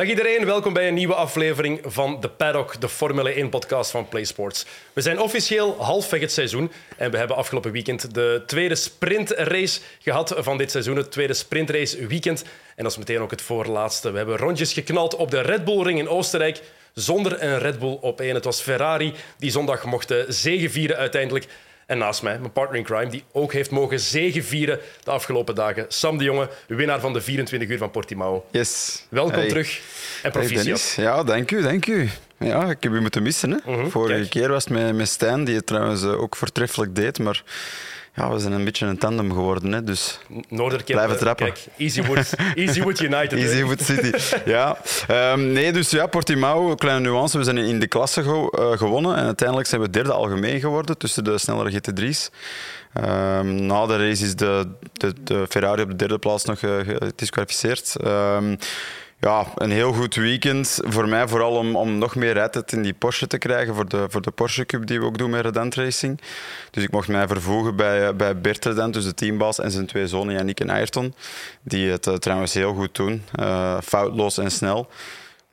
Dag iedereen, welkom bij een nieuwe aflevering van de Paddock, de Formule 1-podcast van PlaySports. We zijn officieel halfweg het seizoen en we hebben afgelopen weekend de tweede sprintrace gehad van dit seizoen, het tweede sprintrace weekend. En dat is meteen ook het voorlaatste. We hebben rondjes geknald op de Red Bull Ring in Oostenrijk zonder een Red Bull op één. Het was Ferrari die zondag mocht zegevieren uiteindelijk. En naast mij, mijn partner in crime, die ook heeft mogen zegevieren de afgelopen dagen. Sam de Jonge, winnaar van de 24 uur van Portimao. Yes. Welkom terug en proficiat. ja, dank u, dank u. Ja, ik heb u moeten missen. Hè. Mhm, Vorige keer was het met, met Stijn, die het trouwens eh, ook voortreffelijk deed. Maar ja, we zijn een beetje een tandem geworden. Hè, dus blijven trappen. Kijk, Easywood, Easywood United. Easywood City, ja. Um, nee, dus ja, Portimao, kleine nuance. We zijn in de klasse ge uh, gewonnen. En uiteindelijk zijn we derde algemeen geworden tussen de snellere GT3's. Um, ehm, na de race is de, de, de, Ferrari op de derde plaats nog uh, gedisqualificeerd. Um, ja, een heel goed weekend. Voor mij vooral om, om nog meer rijtijd in die Porsche te krijgen voor de, voor de Porsche Cup die we ook doen met Redent Racing. Dus ik mocht mij vervoegen bij, bij Bert Redent, dus de teambaas, en zijn twee zonen Yannick en Ayrton. Die het uh, trouwens heel goed doen. Uh, foutloos en snel.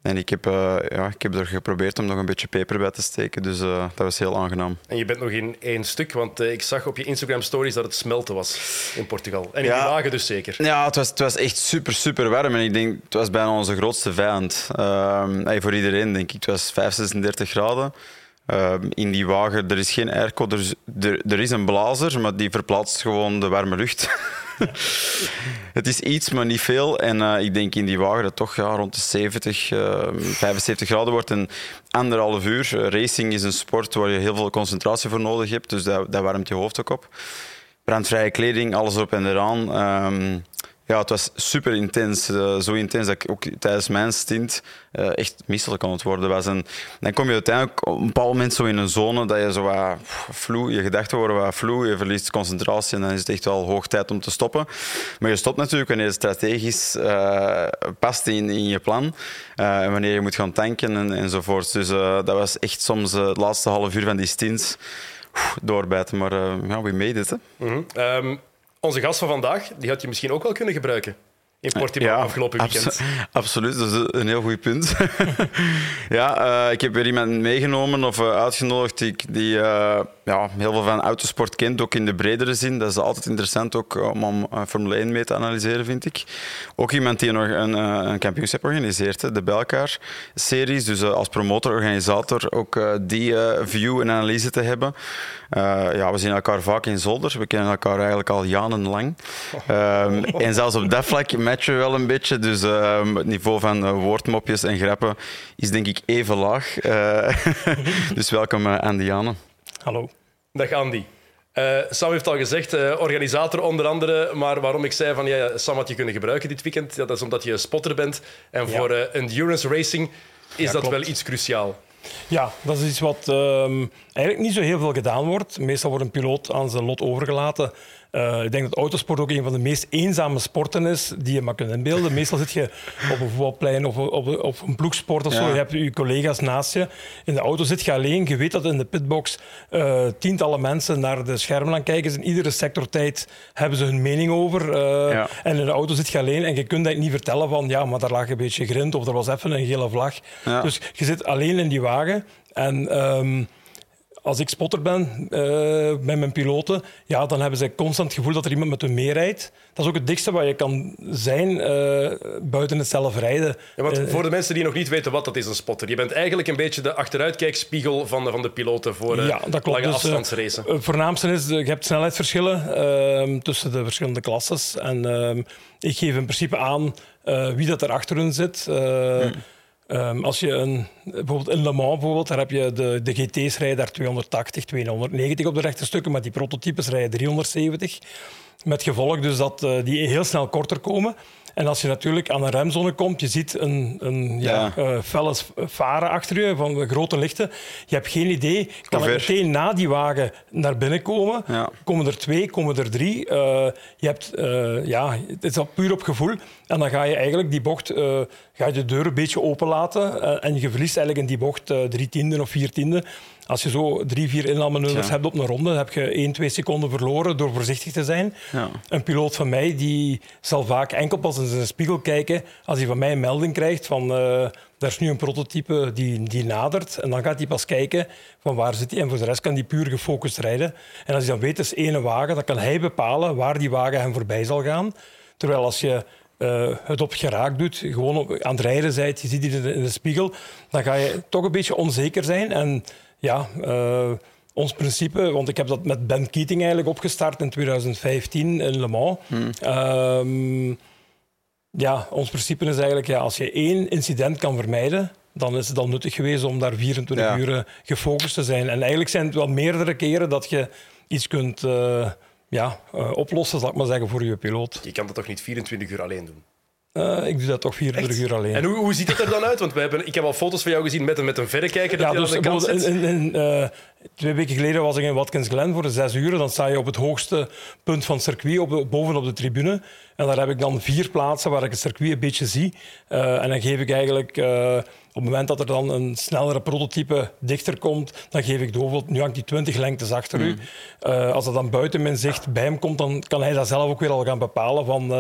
En ik heb, uh, ja, ik heb er geprobeerd om nog een beetje peper bij te steken, dus uh, dat was heel aangenaam. En je bent nog in één stuk, want uh, ik zag op je Instagram stories dat het smelten was in Portugal. En in ja, die wagen dus zeker. Ja, het was, het was echt super, super warm. En ik denk, het was bijna onze grootste vijand. Hey, voor iedereen, denk ik. Het was 35 graden. in die wagen, er is geen airco, er, er, er is een blazer, maar die verplaatst gewoon de warme lucht. het is iets, maar niet veel. En uh, ik denk in die wagen dat toch ja, rond de 70, uh, 75 graden wordt. En anderhalf uur. Uh, racing is een sport waar je heel veel concentratie voor nodig hebt. Dus dat, warmt je hoofd ook op. Brandvrije kleding, alles op en eraan. Um, ja, het was super intens. Uh, zo intens dat ik ook tijdens mijn stint uh, echt misselijk kon het worden was. En dan kom je uiteindelijk op een bepaald moment zo in een zone dat je zo wat je gedachten worden wat vloe, je verliest concentratie en dan is het echt wel hoog tijd om te stoppen. Maar je stopt natuurlijk wanneer het strategisch uh, past in, in je plan en wanneer je moet gaan tanken en, enzovoort. Dus dat was echt soms het laatste half uur van die stints doorbijten, maar ja, we made it. Hè. Mm -hmm. Onze gast van vandaag, die had je misschien ook wel kunnen gebruiken in Portimao afgelopen weekend. absoluut, dat is een heel goed punt. ja, uh, ik heb weer iemand meegenomen of uh, uitgenodigd die, die uh, ja, heel veel van autosport kent, ook in de bredere zin. Dat is altijd interessant ook om, om Formule 1 mee te analyseren, vind ik. Ook iemand die nog een, een kampioenschap organiseert, hè, de Belkaar series. Dus als promotor, organisator ook die view en analyse te hebben. Ja, we zien elkaar vaak in Zolder. We kennen elkaar eigenlijk al jarenlang. Um, en zelfs op dat vlak matchen wel een beetje. Dus uh, het niveau van uh, woordmopjes en grappen is denk ik even laag. Uh, dus welkom Andy Anne. Hallo. Dag Andy. Sam heeft al gezegd, organisator onder andere. Maar waarom ik zei van ja, Sam had je kunnen gebruiken dit weekend, dat is omdat je spotter bent. En voor endurance racing is dat wel iets cruciaal. Ja, dat is iets wat ehm, eigenlijk niet zo heel veel gedaan wordt. Meestal wordt een piloot aan zijn lot overgelaten. Uh, ik denk dat autosport ook een van de meest eenzame sporten is die je maar kunt inbeelden. Meestal zit je op een voetbalplein of op, op, een ploegsport of zo. Je hebt je collega's naast je. In de auto zit je alleen. Je weet dat in de pitbox uh, tientallen mensen naar de schermen aan kijken. In iedere sectortijd hebben ze hun mening over. Uh, ja. En in de auto zit je alleen en je kunt dat niet vertellen van ja, maar daar lag een beetje grind of er was even een gele vlag. Ja. Dus je zit alleen in die wagen. En um, als ik spotter ben uh, met mijn piloten, ja, dan hebben ze constant het gevoel dat er iemand met hun meerijdt. Dat is ook het dichtste wat je kan zijn uh, buiten het zelf rijden. Ja, want uh, voor de mensen die nog niet weten wat dat is, een spotter. Je bent eigenlijk een beetje de achteruitkijkspiegel van de, van de piloten voor ja, dat klopt. lange dus, afstandsracen. het voornaamste is, je hebt snelheidsverschillen ehm, tussen de verschillende klasses. En ehm, ik geef in principe aan wie dat er achter hun zit. Hmm. Um, als je een, bijvoorbeeld in Le Mans, bijvoorbeeld, daar heb je de, de GT's rijden daar 280, 290 op de rechte stukken, maar die prototypes rijden 370. Met gevolg dus dat uh, die heel snel korter komen. En als je natuurlijk aan een remzone komt, je ziet een, een ja. ja uh, felle varen achter je van grote lichten. Je hebt geen idee, kan ik meteen na die wagen naar binnen komen? Ja. Komen er twee, komen er drie? Uh, je hebt, uh, ja, het is al puur op gevoel. En dan ga je eigenlijk die bocht, ga je de deur een beetje openlaten en je verliest eigenlijk in die bocht drie tienden of vier tienden. Als je zo drie, vier inhaalmanoeuvres hebt op een ronde, dan heb je één, twee seconden verloren door voorzichtig te zijn. Ja. Een piloot van mij die zal vaak enkel pas in de spiegel kijken als hij van mij een melding krijgt van uh, er is nu een prototype die, die nadert. En dan gaat hij pas kijken van waar zit hij. En voor de rest kan hij puur gefocust rijden. En als hij dan weet, het is één wagen, dan kan hij bepalen waar die wagen hem voorbij zal gaan. Terwijl als je uh, het op geraakt doet, gewoon op, aan het rijden bent, je ziet die in de, in de, spiegel, dan ga je toch een beetje onzeker zijn. En ja, uh, ons principe, want ik heb dat met Ben Keating eigenlijk opgestart in 2015 in Le Mans. Hmm. Uh, ja, ons principe is eigenlijk, ja, als je één incident kan vermijden, dan is het dan nuttig geweest om daar 24 ja. uur gefocust te zijn. En eigenlijk zijn het wel meerdere keren dat je iets kunt uh, ja, uh, oplossen, zal ik maar zeggen, voor je piloot. Je kan dat toch niet 24 uur alleen doen? Uh, ik doe dat toch 24 uur alleen. En hoe, hoe ziet het er dan uit? Want we hebben, ik heb al foto's van jou gezien met een, met een verrekijker. Dat ja, dus aan de kant zit. Uh, twee weken geleden was ik in Watkins Glen voor de zes uur. Dan sta je op het hoogste punt van het circuit, op, bovenop de tribune. En daar heb ik dan vier plaatsen waar ik het circuit een beetje zie. Uh, en dan geef ik eigenlijk op het moment dat er dan een snellere prototype dichter komt, dan geef ik bijvoorbeeld, nu hangt die 20 lengtes achter u. Uh, als dat dan buiten mijn zicht bij hem komt, dan kan hij dat zelf ook weer al gaan bepalen van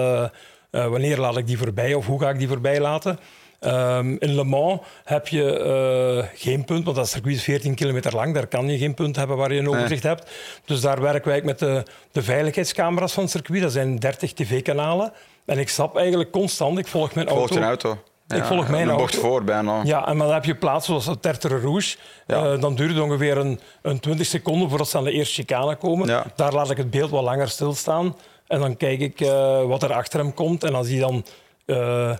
uh, uh, wanneer laat ik die voorbij of hoe ga ik die voorbij laten. Um, in Le Mans heb je geen punt, want dat circuit is 14 kilometer lang. Daar kan je geen punt hebben waar je een overzicht nee. hebt. Dus daar werken wij met de, de veiligheidscamera's van het circuit. Dat zijn 30 tv-kanalen. En ik stap eigenlijk constant, ik volg mijn auto. Volgt een auto? ik volg mijn auto. bocht voor bijna. Ja, en dan heb je plaatsen zoals Tertre Rouge. Ja. Uh, dan duurt het ongeveer een, een 20 seconden voordat ze aan de eerste chicane komen. Ja. Daar laat ik het beeld wat langer stilstaan. En dan kijk ik uh, wat er achter hem komt. En als hij dan uh,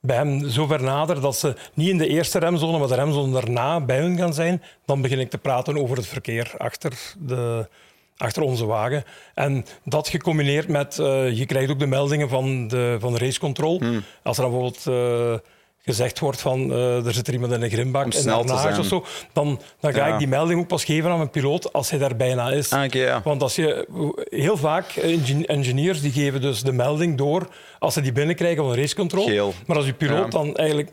bij hem zo ver nadert dat ze niet in de eerste remzone, maar de remzone daarna bij hun gaan zijn, dan begin ik te praten over het verkeer achter de, achter onze wagen. En dat gecombineerd met, uh, je krijgt ook de meldingen van de, van de racecontrol. Hmm. Als er dan bijvoorbeeld gezegd wordt van uh, er zit er iemand in een grimbak en een of zo, dan, dan ga ja. ik die melding ook pas geven aan mijn piloot als hij daar bijna is. Ah, okay, ja. Want als je, heel vaak, engineers die geven dus de melding door als ze die binnenkrijgen van racecontrol. Geel. Maar als je piloot dan eigenlijk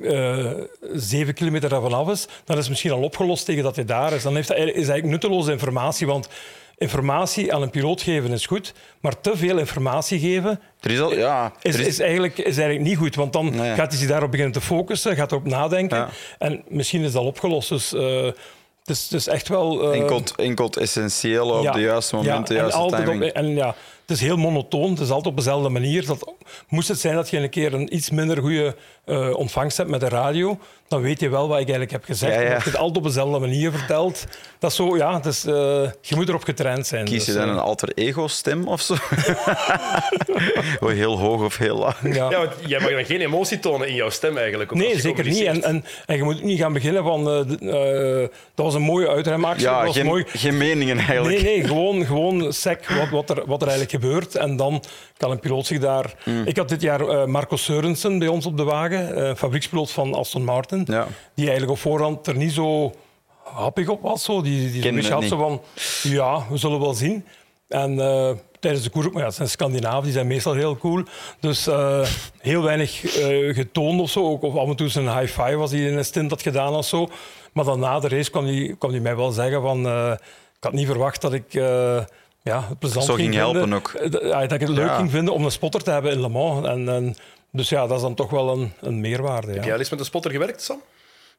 zeven kilometer daarvan af is, dan is het misschien al opgelost tegen dat hij daar is. Dan heeft hij, is eigenlijk nutteloze informatie, want informatie aan een piloot geven is goed, maar te veel informatie geven er is, al, ja, is, is... is, eigenlijk, is eigenlijk niet goed. Want dan nee. gaat hij zich daarop beginnen te focussen, gaat erop nadenken. Ja. En misschien is dat opgelost. Dus uh, het, is, het is echt wel... Uh, enkel, enkel essentieel op ja, de juiste moment, de juiste timing. Op, en ja, het is heel monotoon, het is altijd op dezelfde manier. Dat, moest het zijn dat je een keer een iets minder goede uh, ontvangst hebt met de radio, dan weet je wel wat ik eigenlijk heb gezegd. Ja, ja. Dat je het altijd op dezelfde manier vertelt. Dat is zo, ja, het is, uh, je moet erop getraind zijn. Kies je dus, dan een alter ego-stem of zo? heel hoog of heel laag? Ja. ja, want jij mag dan geen emotie tonen in jouw stem eigenlijk. Nee, zeker niet. En, en, en, je moet niet gaan beginnen van, uh, dat was een mooie uitremactie. Ja, was geen, mooi. geen meningen eigenlijk. Nee, nee gewoon, gewoon sec wat, wat, er, wat er eigenlijk gebeurt. En dan kan een piloot zich daar... Mm. Ik had dit jaar uh, Marco Seurensen bij ons op de wagen, uh, fabriekspiloot van Aston Martin, ja. die eigenlijk op voorhand er niet zo happig op was. Zo. Die, die, had zo van, ja, we zullen wel zien. En uh, tijdens de koers, maar ja, het zijn Scandinaven, die zijn meestal heel cool. Dus uh, heel weinig uh, getoond of zo. Ook, of af en toe een high five was hij in een stint had gedaan of zo. Maar dan na de race kwam hij, kwam hij mij wel zeggen van... ik had niet verwacht dat ik ja, het plezant Zo ging, ging helpen vinden, ook. dat ik het leuk ja. ging vinden om een spotter te hebben in Le Mans. En, en, dus ja, dat is dan toch wel een, een meerwaarde. Ja. Heb jij al eens met een spotter gewerkt, Sam?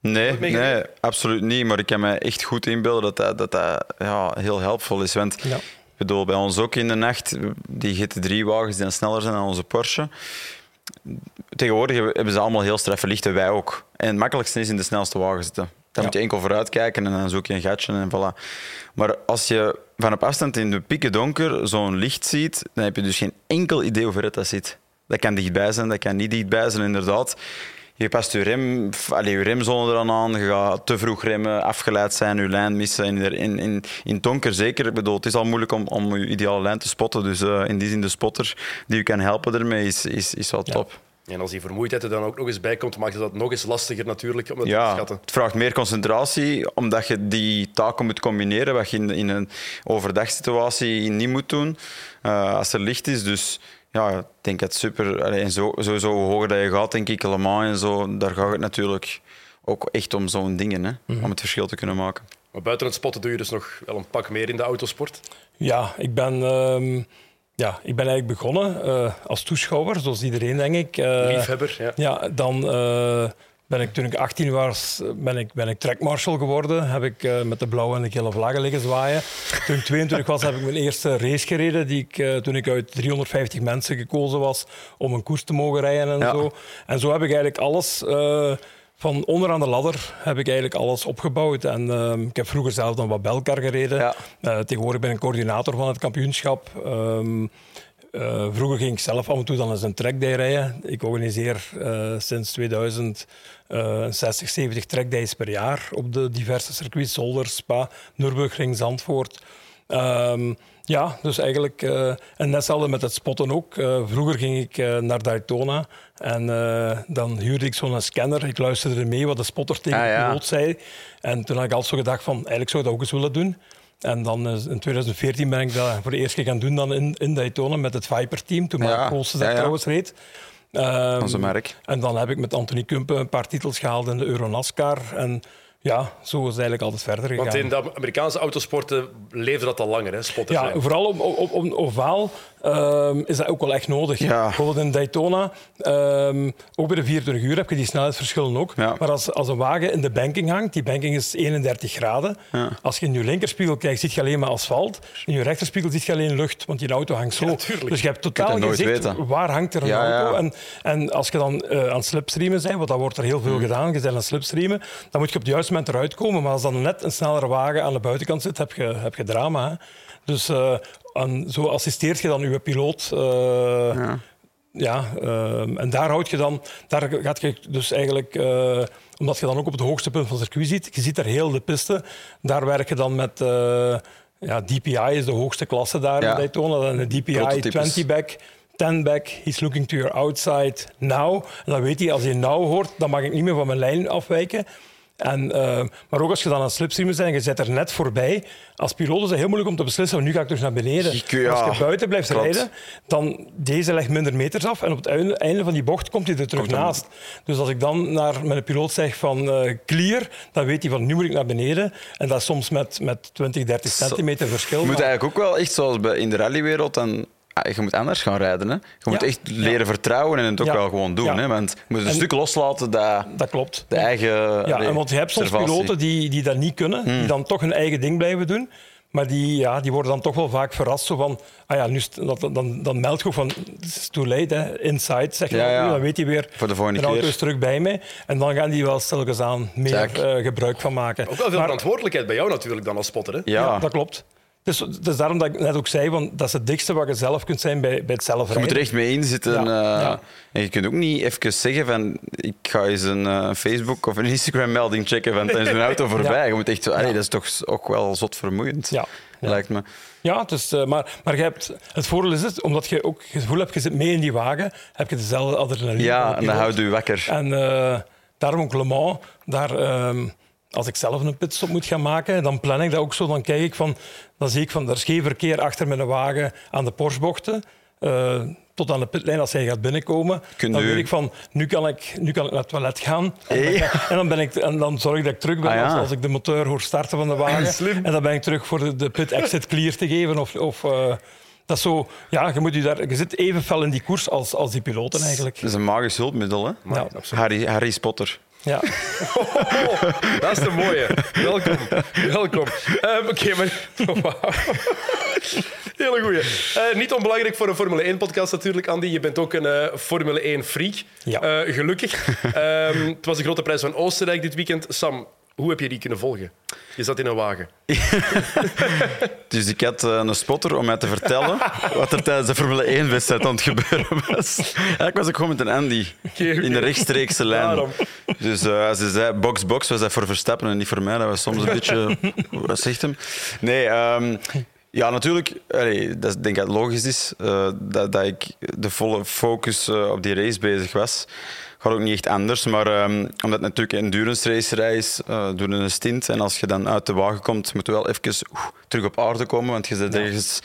Nee, nee, absoluut niet. Maar ik kan me echt goed inbeelden dat dat, dat, dat ja, heel helpvol is. Want ja. ik bedoel, bij ons ook in de nacht, die GT3-wagens die sneller zijn dan onze Porsche. Tegenwoordig hebben ze allemaal heel straffe lichten, wij ook. En het makkelijkste is in de snelste wagen zitten. Dan ja. moet je enkel vooruit kijken en dan zoek je een gatje en voilà. Maar als je van op afstand in de pikken donker zo'n licht ziet, dan heb je dus geen enkel idee hoe ver dat zit. Dat kan dichtbij zijn, dat kan niet dichtbij zijn, inderdaad. Je past je, rem, allez, je remzone eraan aan, je gaat te vroeg remmen, afgeleid zijn, je lijn missen. In, in, in, donker zeker. Ik bedoel, het is al moeilijk om, om je ideale lijn te spotten. Dus uh, in die zin, de spotter die je kan helpen ermee is, is, is wel top. Ja. En als die vermoeidheid er dan ook nog eens bij komt, maakt het dat nog eens lastiger natuurlijk om dat ja, te schatten. Het vraagt meer concentratie, omdat je die taken moet combineren, wat je in, in een overdagsituatie niet moet doen, uh, als er licht is. Dus ja, ik denk het super. En zo, sowieso hoe hoger dat je gaat, denk ik, helemaal en zo, daar gaat het natuurlijk ook echt om zo'n dingen, hè, mm -hmm. om het verschil te kunnen maken. Maar buiten het spotten doe je dus nog wel een pak meer in de autosport? Ja, ik ben... Um ja, ik ben eigenlijk begonnen uh, als toeschouwer, zoals iedereen, denk ik. Uh, Liefhebber, ja. Ja, dan uh, ben ik, toen ik 18 was, ben ik, ben ik trackmarshal geworden. Heb ik met de blauwe en de gele vlaggen liggen zwaaien. Toen ik 22 was, heb ik mijn eerste race gereden. Die ik, toen ik uit 350 mensen gekozen was om een koers te mogen rijden en ja. zo. En zo heb ik eigenlijk alles van onderaan de ladder heb ik eigenlijk alles opgebouwd. En uh, ik heb vroeger zelf dan wat Belkar gereden. Ja. Uh, tegenwoordig ben ik coördinator van het kampioenschap. Um, uh, vroeger ging ik zelf af en toe dan eens een trackday rijden. Ik organiseer uh, sinds 2000 60, 70 trackdays per jaar op de diverse circuits. Zolder, Spa, Nürburgring, Zandvoort. Um, ja, dus eigenlijk... Uh, en hetzelfde met het spotten ook. Uh, vroeger ging ik uh, naar Daytona en dan huurde ik zo'n scanner. Ik luisterde mee wat de spotter tegen ah, ja. de piloot zei. En toen had ik altijd zo gedacht van, eigenlijk zou ik dat ook eens willen doen. En dan in 2014 ben ik dat voor de eerste keer gaan doen dan in, in Daytona met het Viper-team. Toen Mark Koolse dat trouwens reed. Um, Onze merk. En dan heb ik met Anthony Kumpen een paar titels gehaald in de Euronascar. En ja, zo is het eigenlijk altijd verder gegaan. Want in de Amerikaanse autosporten leefde dat al langer, hè, spotters Ja, vooral op, op, op ovaal um, is dat ook wel echt nodig. Ja. Bijvoorbeeld in Daytona, um, ook bij de 24 uur heb je die snelheidsverschillen ook. Ja. Maar als, als een wagen in de banking hangt, die banking is 31 graden. Ja. Als je in je linkerspiegel kijkt, zie je alleen maar asfalt. In je rechterspiegel zie je alleen lucht, want die auto hangt zo. dus je hebt totaal geen zicht waar hangt er een auto. En, en als je dan uh, aan slipstreamen bent, want dat wordt er heel veel mm. gedaan, je bent aan slipstreamen, dan moet je op het juiste moment eruit komen. Maar als dan net een snellere wagen aan de buitenkant zit, heb je, heb je drama. Hè. Dus uh, en zo assisteert je dan je piloot. Uh, ja. ja uh, en daar houd je dan, daar gaat je dus eigenlijk, uh, omdat je dan ook op het hoogste punt van het circuit ziet, je ziet daar heel de piste, daar werk je dan met, ja, DPI is de hoogste klasse daar ja. in Daytona, dan een DPI 20-back. 10 back, he's looking to your outside now. En dan weet hij, als hij now hoort, dan mag ik niet meer van mijn lijn afwijken. En, uh, maar ook als je dan aan slipstreamen bent en je zit er net voorbij, als piloot is het heel moeilijk om te beslissen, van nu ga ik terug naar beneden. Ja, als je buiten blijft rijden, dan deze legt minder meters af en op het einde van die bocht komt hij er terug naast. Dus als ik dan naar mijn piloot zeg van uh, clear, dan weet hij van nu moet ik naar beneden. En dat is soms met, met 20, 30 centimeter verschil. Je moet eigenlijk ook wel echt zoals in de rallywereld dan je moet anders gaan rijden. Hè. Je moet echt leren vertrouwen en het ook wel gewoon doen. Hè. Want je moet een stuk loslaten dat, dat klopt. de eigen. Ja, en want je hebt soms piloten die, die dat niet kunnen, die hmm. dan toch hun eigen ding blijven doen. Maar die, ja, die worden dan toch wel vaak verrast. Zo van, ah ja, nu dan, dan, dan meldt je van, is too late, hè. inside, zeg je Dan weet hij weer, Voor de volgende auto is terug bij mij. En dan gaan die wel stilletjes aan meer uh, gebruik van maken. Ook wel veel verantwoordelijkheid bij jou natuurlijk dan als spotter. Hè? Ja. dat klopt. Dus is daarom dat ik net ook zei, want dat is het dichtste wat je zelf kunt zijn bij, bij het zelf Je moet er echt mee inzitten. Ja, uh, En je kunt ook niet even zeggen van ik ga eens een uh, Facebook of een Instagram melding checken van er is een auto voorbij. Je moet echt zo, dat is toch ook wel zot vermoeiend, ja. lijkt me. Ja, dus, uh, maar, maar je hebt, het voordeel is het, omdat je ook het gevoel hebt, je zit mee in die wagen, heb je dezelfde adrenaline. Ja, en dan houdt je wakker. En daarom ook Le Mans, daar... Ehm, als ik zelf een pitstop moet gaan maken, dan plan ik dat ook zo. Dan kijk ik van, dan zie ik van, er is geen verkeer achter mijn wagen aan de Porsbochten. Uh, tot aan de pitlijn als hij gaat binnenkomen. dan weet ik van, nu kan ik, nu kan ik naar het toilet gaan. En, dan, ben ik, en dan zorg ik dat ik terug ben ah, als, ik de motor hoor starten van de wagen. En dan ben ik terug voor de, de pit exit clear te geven. Of, of uh, dat is zo, ja, je, moet je, daar, je zit even fel in die koers als, als die piloten eigenlijk. Dat is een magisch hulpmiddel, hè? Ja. Harry, Harry Potter. Ja. dat is de mooie. Welkom. Welkom. Um, Oké, maar... Hele goeie. Uh, niet onbelangrijk voor een Formule 1-podcast natuurlijk, Andy. Je bent ook een uh, Formule 1-freak. Ja. Uh, gelukkig. Um, het was de grote prijs van Oostenrijk dit weekend. Sam, hoe heb je die kunnen volgen? Je zat in een wagen. dus ik had uh, een spotter om mij te vertellen wat er tijdens de Formule 1-wedstrijd aan het gebeuren was. Eigenlijk was ik gewoon met een Andy in de rechtstreekse lijn. Daarom. Dus uh, ze zei box-box, was dat voor Verstappen en niet voor mij. Dat was soms een beetje... Wat zegt hem? Nee, um, ja, natuurlijk. Allee, dat denk ik dat het logisch is uh, dat, dat ik de volle focus op die race bezig was gaat ook niet echt anders. Maar ehm, omdat het natuurlijk een endurance racerij is, uh, doen een stint. En als je dan uit de wagen komt, moet je wel even terug op aarde komen, want je zit ergens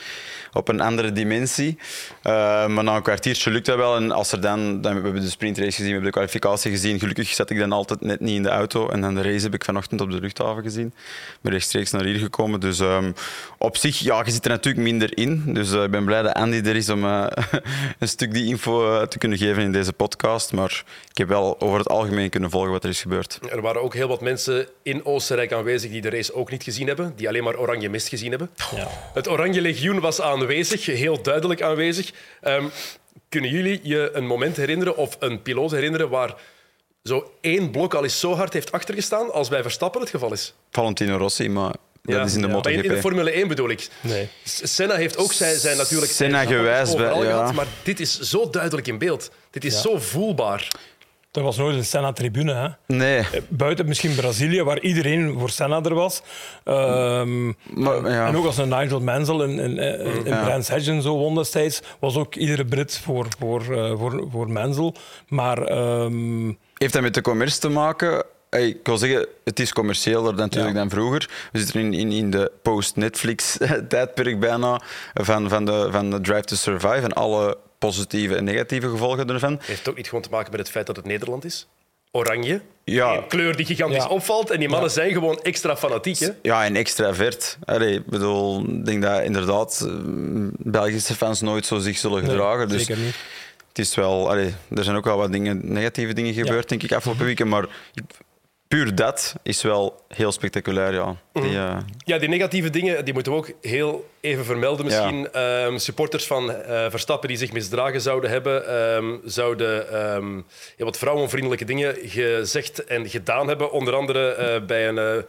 op een andere dimensie. Uh, maar na een kwartiertje lukt dat wel. En als er dan, dan we hebben de sprintrace gezien, we hebben de kwalificatie gezien. Gelukkig zat ik dan altijd net niet in de auto. En dan de race heb ik vanochtend op de luchthaven gezien. Ik ben rechtstreeks naar hier gekomen. Dus um, op zich, ja, je zit er natuurlijk minder in. Dus uh, ik ben blij dat Andy er is om uh, een stuk die info te kunnen geven in deze podcast. Maar ik heb wel over het algemeen kunnen volgen wat er is gebeurd. Er waren ook heel wat mensen in Oostenrijk aanwezig die de race ook niet gezien hebben. Die alleen maar oranje mist gezien hebben. Ja. Het Oranje Legioen was aanwezig, heel duidelijk aanwezig. Um, kunnen jullie je een moment herinneren of een piloot herinneren waar zo één blok al eens zo hard heeft achtergestaan als bij Verstappen het geval is? Valentino Rossi, maar dat is in de ja. MotoGP. In de Formule 1 bedoel ik. Nee. Senna heeft ook zijn, zijn natuurlijk Senna gewijs bij, ja. gehad, maar dit is zo duidelijk in beeld. Dit is zo voelbaar. Er was nooit een Senna-tribune. Hè? Nee. Eh, buiten misschien Brazilië, waar iedereen voor Senna er was. Um, maar, ja. En ook als een Nigel Mansell in, in, in ja. Brands Hedge en zo won destijds, was ook iedere Brit voor, voor, uh, voor, voor Mansell. Maar... Um... Heeft dat met de commerce te maken? ik wil zeggen, het is commerciëler natuurlijk ja. dan vroeger. We zitten in, in, in de post-Netflix-tijdperk bijna van, van, de, van de Drive to Survive en alle positieve en negatieve gevolgen ervan. Heeft het ook niet gewoon te maken met het feit dat het Nederland is? Oranje, ja. een kleur die gigantisch ja. opvalt. En die mannen zijn gewoon extra fanatiek. Hè? Ja, en extra vert. ik bedoel, ik denk dat inderdaad eh, Belgische fans nooit zo zich zullen gedragen. Nee, dus zeker niet. Het is wel, allee, er zijn ook wel wat dingen, negatieve dingen gebeurd, denk ik, afgelopen weken. Maar puur dat is wel heel spectaculair, ja. Die, uh... Ja, die negatieve dingen die moeten we ook heel even vermelden misschien. Ja. Um, supporters van uh, Verstappen die zich misdragen zouden hebben, um, zouden um, heel wat vrouwenvriendelijke dingen gezegd en gedaan hebben. Onder andere uh, bij een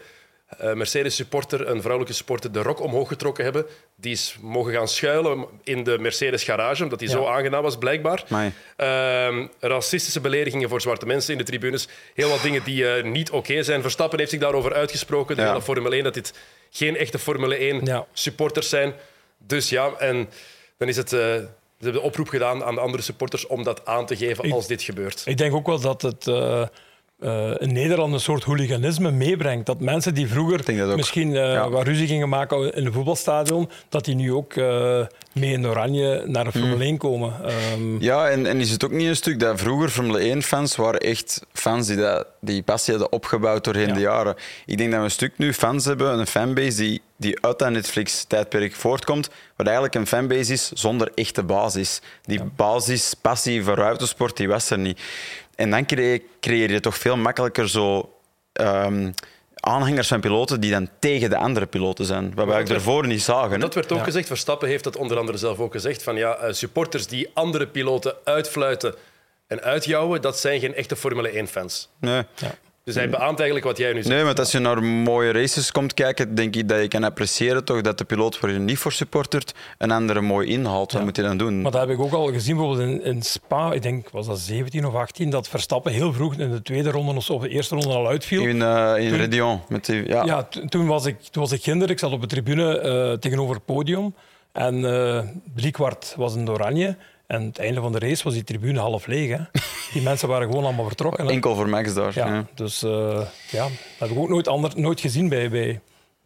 uh, Mercedes-supporter, een vrouwelijke supporter, de rok omhoog getrokken hebben. Die is mogen gaan schuilen in de Mercedes-garage, omdat die zo aangenaam was, blijkbaar. Uh, racistische beledigingen voor zwarte mensen in de tribunes. Heel wat dingen die uh, niet oké zijn. Verstappen heeft zich daarover uitgesproken, de ja. hele Formule 1, dat dit geen echte Formule 1-supporters zijn. Dus ja, en dan is het... Uh, ze hebben de oproep gedaan aan de andere supporters om dat aan te geven als dit gebeurt. Ik denk ook wel dat het uh, in Nederland een soort hooliganisme meebrengt. Dat mensen die vroeger misschien uh, ja. wat ruzie gingen maken in een voetbalstadion, dat die nu ook uh, mee in oranje naar de Formule 1 hmm. komen. Um... Ja, en, en, is het ook niet een stuk dat vroeger Formule 1-fans waren echt fans die dat, die passie hadden opgebouwd doorheen ja. de jaren. Ik denk dat we een stuk nu fans hebben, een fanbase die, die uit dat Netflix-tijdperk voortkomt, wat eigenlijk een fanbase is zonder echte basis. Die ja. basis, passie voor autosport, die was er niet. En dan creëer je toch veel makkelijker zo um, aanhangers van piloten die dan tegen de andere piloten zijn. Wat wij ervoor niet zagen. Dat werd ook ja. gezegd. Verstappen heeft dat onder andere zelf ook gezegd. Van ja, uh, supporters die andere piloten uitfluiten en uitjouwen, dat zijn geen echte Formule 1-fans. Nee. Ja. Dus hij beaamt eigenlijk wat jij nu zegt. Nee, want als je naar mooie races komt kijken, denk ik dat je kan appreciëren toch dat de piloot waar je niet voor supportert een andere mooi inhaalt. Wat ja. moet je dan doen? Maar dat heb ik ook al gezien bijvoorbeeld in, in, Spa, ik denk was dat 17 of 18, dat Verstappen heel vroeg in de tweede ronde of de eerste ronde al uitviel. In, uh, in toen, Redion. Met die, ja, ja toen, was ik, toen was ik kinder, ik zat op de tribune uh, tegenover het podium en uh, driekwart was een oranje. En het einde van de race was die tribune half leeg. Hè. Die mensen waren gewoon allemaal vertrokken. Hè. Enkel voor Max daar. Ja, ja. Dus uh, ja, dat heb ik ook nooit, ander, nooit gezien bij, bij,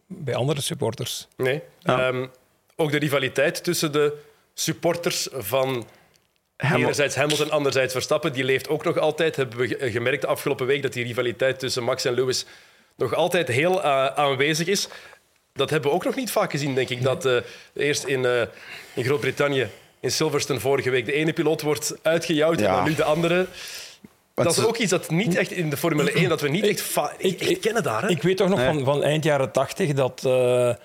bij andere supporters. Nee. Ja. Um, ook de rivaliteit tussen de supporters van Hamilton. enerzijds Hamilton, anderzijds Verstappen, die leeft ook nog altijd. Hebben we gemerkt de afgelopen week dat die rivaliteit tussen Max en Lewis nog altijd heel uh, aanwezig is. Dat hebben we ook nog niet vaak gezien, denk ik. Dat uh, eerst in, in Groot-Brittannië in Silverstone vorige week. De ene piloot wordt uitgejouwd ja. en dan nu de andere. Wat dat is ook iets dat niet echt in de Formule 1, dat we niet echt, ik, echt kennen daar. Hè? Ik weet toch nog van, van eind jaren 80 dat. Uh, uh,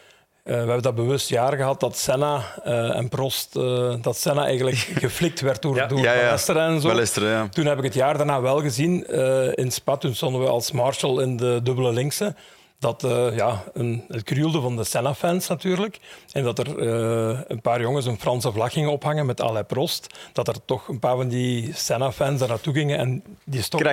we hebben dat bewust jaar gehad dat Senna uh, en Prost, dat Senna eigenlijk geflikt werd door, ja. door ja, ja. en zo. ja. Toen heb ik het jaar daarna wel gezien in Spa. Toen stonden we als Marshall in de dubbele linkse dat uh, ja, een, het krioelde van de Senna-fans natuurlijk. En dat er uh, een paar jongens een Franse vlag gingen ophangen met Alain Prost. Dat er toch een paar van die Senna-fans daar naartoe gingen en die stokken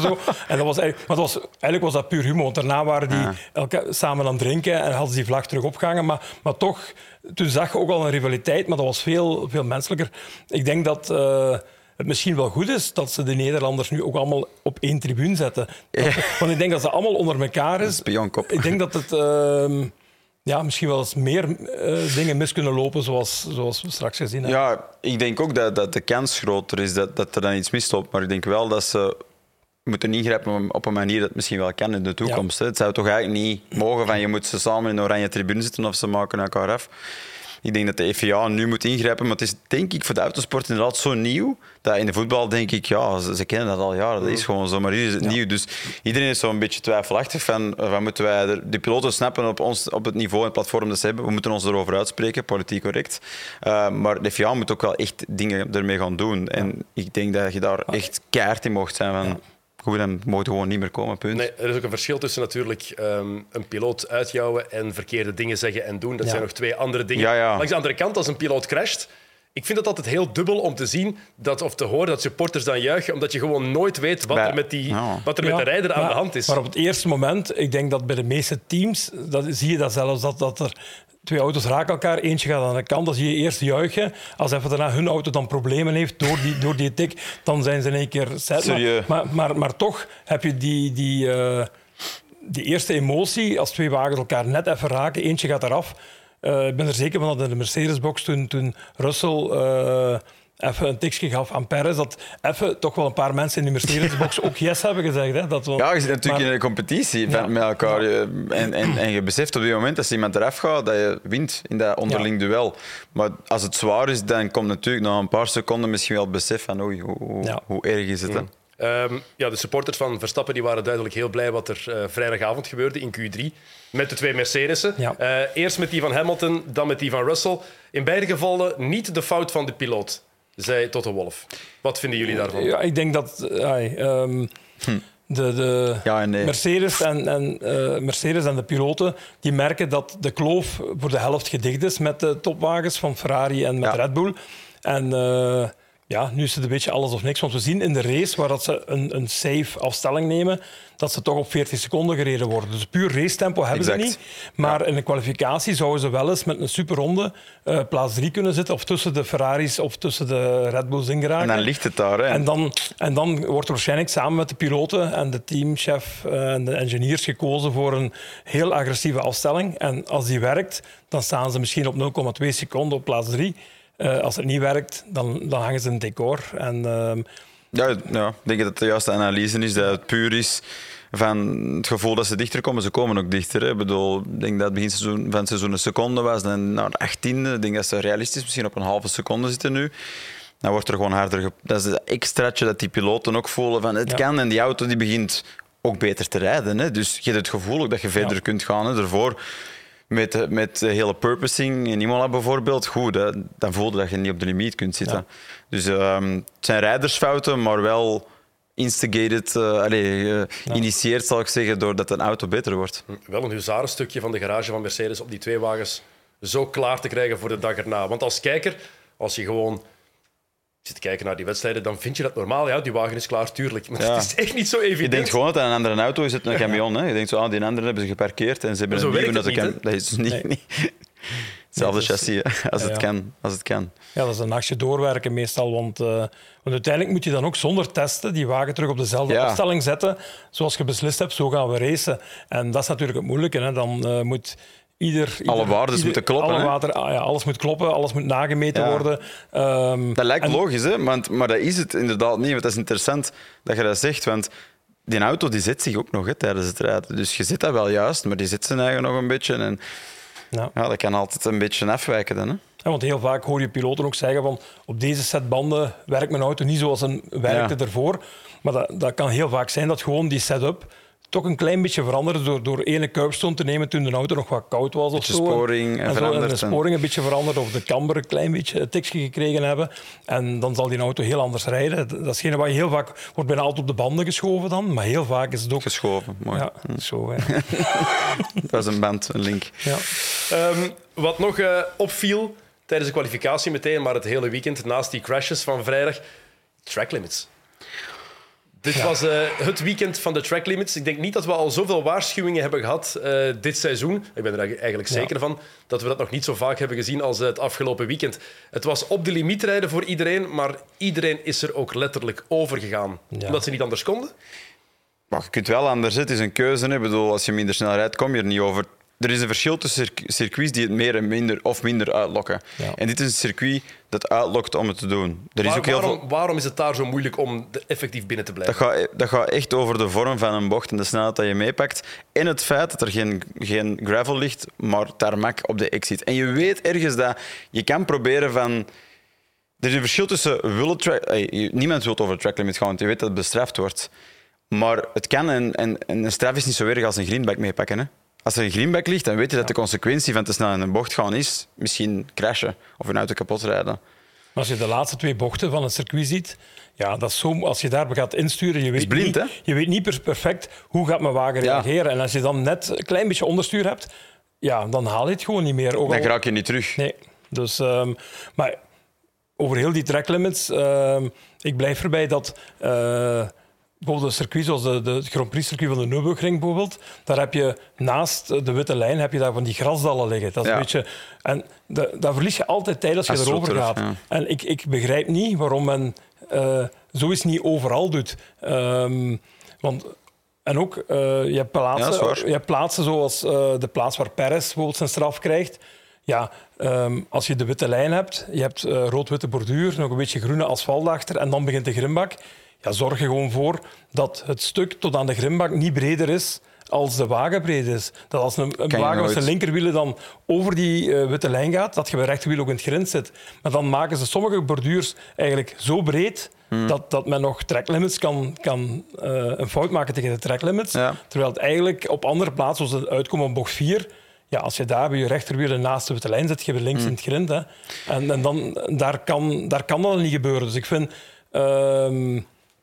zo. En dat was eigenlijk, maar was, eigenlijk was dat puur humor. Want daarna waren die ja. elke, samen aan het drinken en hadden ze die vlag terug opgehangen. Maar, maar toch, toen zag je ook al een rivaliteit, maar dat was veel, veel menselijker. Ik denk dat... Uh, het misschien wel goed is dat ze de Nederlanders nu ook allemaal op één tribune zetten. Want ik denk dat ze allemaal onder elkaar is. Spionkop. Ik denk dat het ehm, ja, misschien wel eens meer eh, dingen mis kunnen lopen, zoals, zoals we straks gezien hebben. Ja, ik denk ook dat, dat de kans groter is dat, dat er dan iets misloopt. Maar ik denk wel dat ze moeten ingrijpen op een manier dat het misschien wel kan in de toekomst. Het zou toch eigenlijk niet mogen van je moet ze samen in een oranje tribune zitten of ze maken elkaar af. Ik denk dat de FIA nu moet ingrijpen, maar het is denk ik voor de autosport inderdaad zo nieuw dat in de voetbal denk ik, ja, ze, ze kennen dat al jaren, dat is gewoon zo, maar hier is het nieuw. Dus iedereen is zo'n beetje twijfelachtig van, eh, van moeten wij er, de piloten snappen op, ons, op het niveau en het platform dat ze hebben, we moeten ons erover uitspreken, politiek correct. Uh, maar de FIA moet ook wel echt dingen ermee gaan doen. En ik denk dat je daar echt keihard in mocht zijn van, goed, dan mogen gewoon niet meer komen, punt. Nee, er is ook een verschil tussen natuurlijk ehm, een piloot uitjouwen en verkeerde dingen zeggen en doen. Dat Ja. zijn nog twee andere dingen. Ja, ja. Langs de andere kant, als een piloot crasht, ik vind het altijd heel dubbel om te zien dat, of te horen dat supporters dan juichen, omdat je gewoon nooit weet wat er met, die, wat er met Ja, de rijder aan maar- de hand is. Maar op het eerste moment, ik denk dat bij de meeste teams, dat, zie je dat zelfs, dat, dat er twee auto's raken elkaar, eentje gaat aan de kant, dan zie je eerst juichen. Als even daarna hun auto dan problemen heeft door die, door die tik, dan zijn ze in één keer set. Maar, maar, maar toch heb je die, die, eh, die eerste emotie, als twee wagens elkaar net even raken, eentje gaat eraf. Eh, ik ben er zeker van dat in de Mercedes-box toen, toen Russell eh, even een tikje gaf aan Perez, dat even toch wel een paar mensen in de Mercedes-box ook yes hebben gezegd. Hè, dat we, Ja, je zit natuurlijk maar- in een competitie Ja. met elkaar. je- En, en, en je beseft op die moment als iemand eraf gaat, dat je wint in dat onderling duel. Maar als het zwaar is, dan komt natuurlijk na een paar seconden misschien wel het besef van oei, hoe, hoe, Ja. hoe erg is het. hè? Ehm, ja, de supporters van Verstappen die waren duidelijk heel blij wat er eh, vrijdagavond gebeurde in Q3 met de twee Mercedes'en. Ja. Eh, eerst met die van Hamilton, dan met die van Russell. In beide gevallen niet de fout van de piloot, zei Toto Wolff. Wat vinden jullie daarvan? Ja, ik denk dat eh, ehm, de, de Ja en nee. Mercedes, en, en, eh, Mercedes en de piloten die merken dat de kloof voor de helft gedicht is met de topwagens van Ferrari en met Ja. Red Bull. En eh, ja, nu is het een beetje alles of niks. Want we zien in de race waar dat ze een, een safe afstelling nemen, dat ze toch op 40 seconden gereden worden. Dus puur racetempo hebben Exact. ze niet. Maar in de kwalificatie zouden ze wel eens met een superronde eh, plaats 3 kunnen zitten. Of tussen de Ferraris of tussen de Red Bulls ingeraken. En dan ligt het daar. Hè. En dan, en dan wordt er waarschijnlijk samen met de piloten en de teamchef eh, en de engineers gekozen voor een heel agressieve afstelling. En als die werkt, dan staan ze misschien op 0,2 seconden op plaats 3. Als het niet werkt, dan, dan hangen ze het decor. En, ehm, Ja, ja, ik denk dat het de juiste analyse is, dat het puur is van het gevoel dat ze dichter komen. Ze komen ook dichter. Hè. Ik bedoel, ik denk dat het begin seizoen, van het seizoen een seconde was, dan naar de 18e. Ik denk dat ze realistisch misschien op een halve seconde zitten nu. Dan wordt er gewoon harder... ge- Dat is het extraatje dat die piloten ook voelen van het Ja. kan. En die auto die begint ook beter te rijden. Hè. Dus je hebt het gevoel ook dat je verder Ja. kunt gaan. Hè. Daarvoor, met, de- met de hele purposing in Imola bijvoorbeeld, goed, hè, dan voelde dat je niet op de limiet kunt zitten. Ja. Dus ehm, het zijn rijdersfouten, maar wel instigated, eh allee, eh, initieerd zal ik zeggen, doordat een auto beter wordt. Wel een huzarenstukje van de garage van Mercedes op die twee wagens zo klaar te krijgen voor de dag erna. Want als kijker, als je gewoon zit te kijken naar die wedstrijden, dan vind je dat normaal. Ja, die wagen is klaar, tuurlijk. Maar Ja. het is echt niet zo evident. Je denkt gewoon dat een andere auto is, het een camion. Hè? Je denkt zo, ah, die andere hebben ze geparkeerd en ze hebben Maar een nieuwe. Dat, het kan, niet, dat is niet, Nee. niet. Hetzelfde Nee, dat is- chassis, als, Ja, het ja. kan, als het kan. ja, dat is een nachtje doorwerken meestal. Want, eh, want uiteindelijk moet je dan ook zonder testen die wagen terug op dezelfde Ja. afstelling zetten. Zoals je beslist hebt, zo gaan we racen. En dat is natuurlijk het moeilijke. Hè. Dan eh, moet... Ieder, ieder, Alle waardes ieder- moeten kloppen, Alle water, ah ja, alles moet kloppen, alles moet nagemeten Ja. worden. Ehm, Dat lijkt en- logisch, hè? Want, maar dat is het inderdaad niet. Want dat is interessant dat je dat zegt. Want die auto die zet zich ook nog hè, tijdens het rijden. Dus je zit dat wel juist, maar die zit zijn eigen nog een beetje. En Ja. ja, dat kan altijd een beetje afwijken. Dan, hè? Ja, want heel vaak hoor je piloten ook zeggen van op deze set banden werkt mijn auto niet zoals een werkte ervoor. Maar dat, dat kan heel vaak zijn dat gewoon die setup toch een klein beetje veranderde door, door ene kuipstoon te nemen toen de auto nog wat koud was. Of zo. sporing en, zo, en veranderd de sporing een beetje veranderd of de camber een klein beetje een tikje gekregen hebben. En dan zal die auto heel anders rijden. Dat is hetgene wat je heel vaak wordt bijna altijd op de banden geschoven dan, maar heel vaak is het ook... Geschoven. Mooi. Ja, zo. Hè. Dat was een band, een link. Ja. Ehm, wat nog eh, opviel tijdens de kwalificatie meteen, maar het hele weekend naast die crashes van vrijdag, track limits. Dit was eh, het weekend van de track limits. Ik denk niet dat we al zoveel waarschuwingen hebben gehad eh, dit seizoen. Ik ben er eigenlijk zeker van dat we dat nog niet zo vaak hebben gezien als het afgelopen weekend. Het was op de limiet rijden voor iedereen, maar iedereen is er ook letterlijk over gegaan. Ja. Omdat ze niet anders konden. Maar je kunt wel anders. Het is een keuze. hè. Ik bedoel, als je minder snel rijdt, kom je er niet over. Er is een verschil tussen circu- circuits die het meer en minder of minder uitlokken. Ja. En dit is een circuit dat uitlokt om het te doen. Er is Waar- ook heel waarom, veel... waarom is het daar zo moeilijk om effectief binnen te Dat blijven? gaat, dat gaat echt over de vorm van een bocht en de snelheid dat je meepakt. En het feit dat er geen, geen gravel ligt, maar tarmac op de exit. En je weet ergens dat je kan proberen van... Er is een verschil tussen willen track... niemand wil over track limit gaan, want je weet dat het bestraft wordt. Maar het kan en, en, en een straf is niet zo erg als een greenback meepakken. Hè? Als er een greenback ligt, dan weet je dat de consequentie van te snel in een bocht gaan is misschien crashen of een auto kapot rijden. Als je de laatste twee bochten van het circuit ziet, ja, dat is zo, als je daar gaat insturen, je weet, blind, niet, je weet niet per- perfect hoe gaat mijn wagen Ja. reageren. En als je dan net een klein beetje onderstuur hebt, ja, dan haal je het gewoon niet meer. Ook Dan al- raak je niet terug. Nee. Dus, ehm, maar over heel die track limits, ehm, ik blijf erbij dat eh, bijvoorbeeld een circuit zoals de, de Grand Prix circuit van de Nürburgring bijvoorbeeld, daar heb je naast de witte lijn heb je daar van die grasdallen liggen. Dat is Ja. een beetje, en de, daar verlies je altijd tijd als je erover gaat. ja. En ik, ik begrijp niet waarom men eh zoiets niet overal doet. Ehm, want en ook, eh, je, hebt plaatsen, je hebt plaatsen zoals eh, de plaats waar Perez bijvoorbeeld zijn straf krijgt. Ja, ehm, als je de witte lijn hebt, je hebt rood-witte borduur, nog een beetje groene asfalt achter en dan begint de grimbak. Ja, zorg er gewoon voor dat het stuk tot aan de grimbak niet breder is als de wagen breed is. Dat als een, wagen met zijn linkerwielen dan over die eh, witte lijn gaat, dat je bij rechterwiel ook in het grind zit. Maar dan maken ze sommige borduurs eigenlijk zo breed Hmm. dat, dat men nog tracklimits kan, kan eh, een fout maken tegen de tracklimits. Ja. Terwijl het eigenlijk op andere plaatsen, zoals het uitkomen op bocht 4, ja, als je daar bij je rechterwiel naast de witte lijn zit, je links in het grind. Hè. En, en dan, daar, kan, daar kan dat niet gebeuren. Dus ik vind... ehm,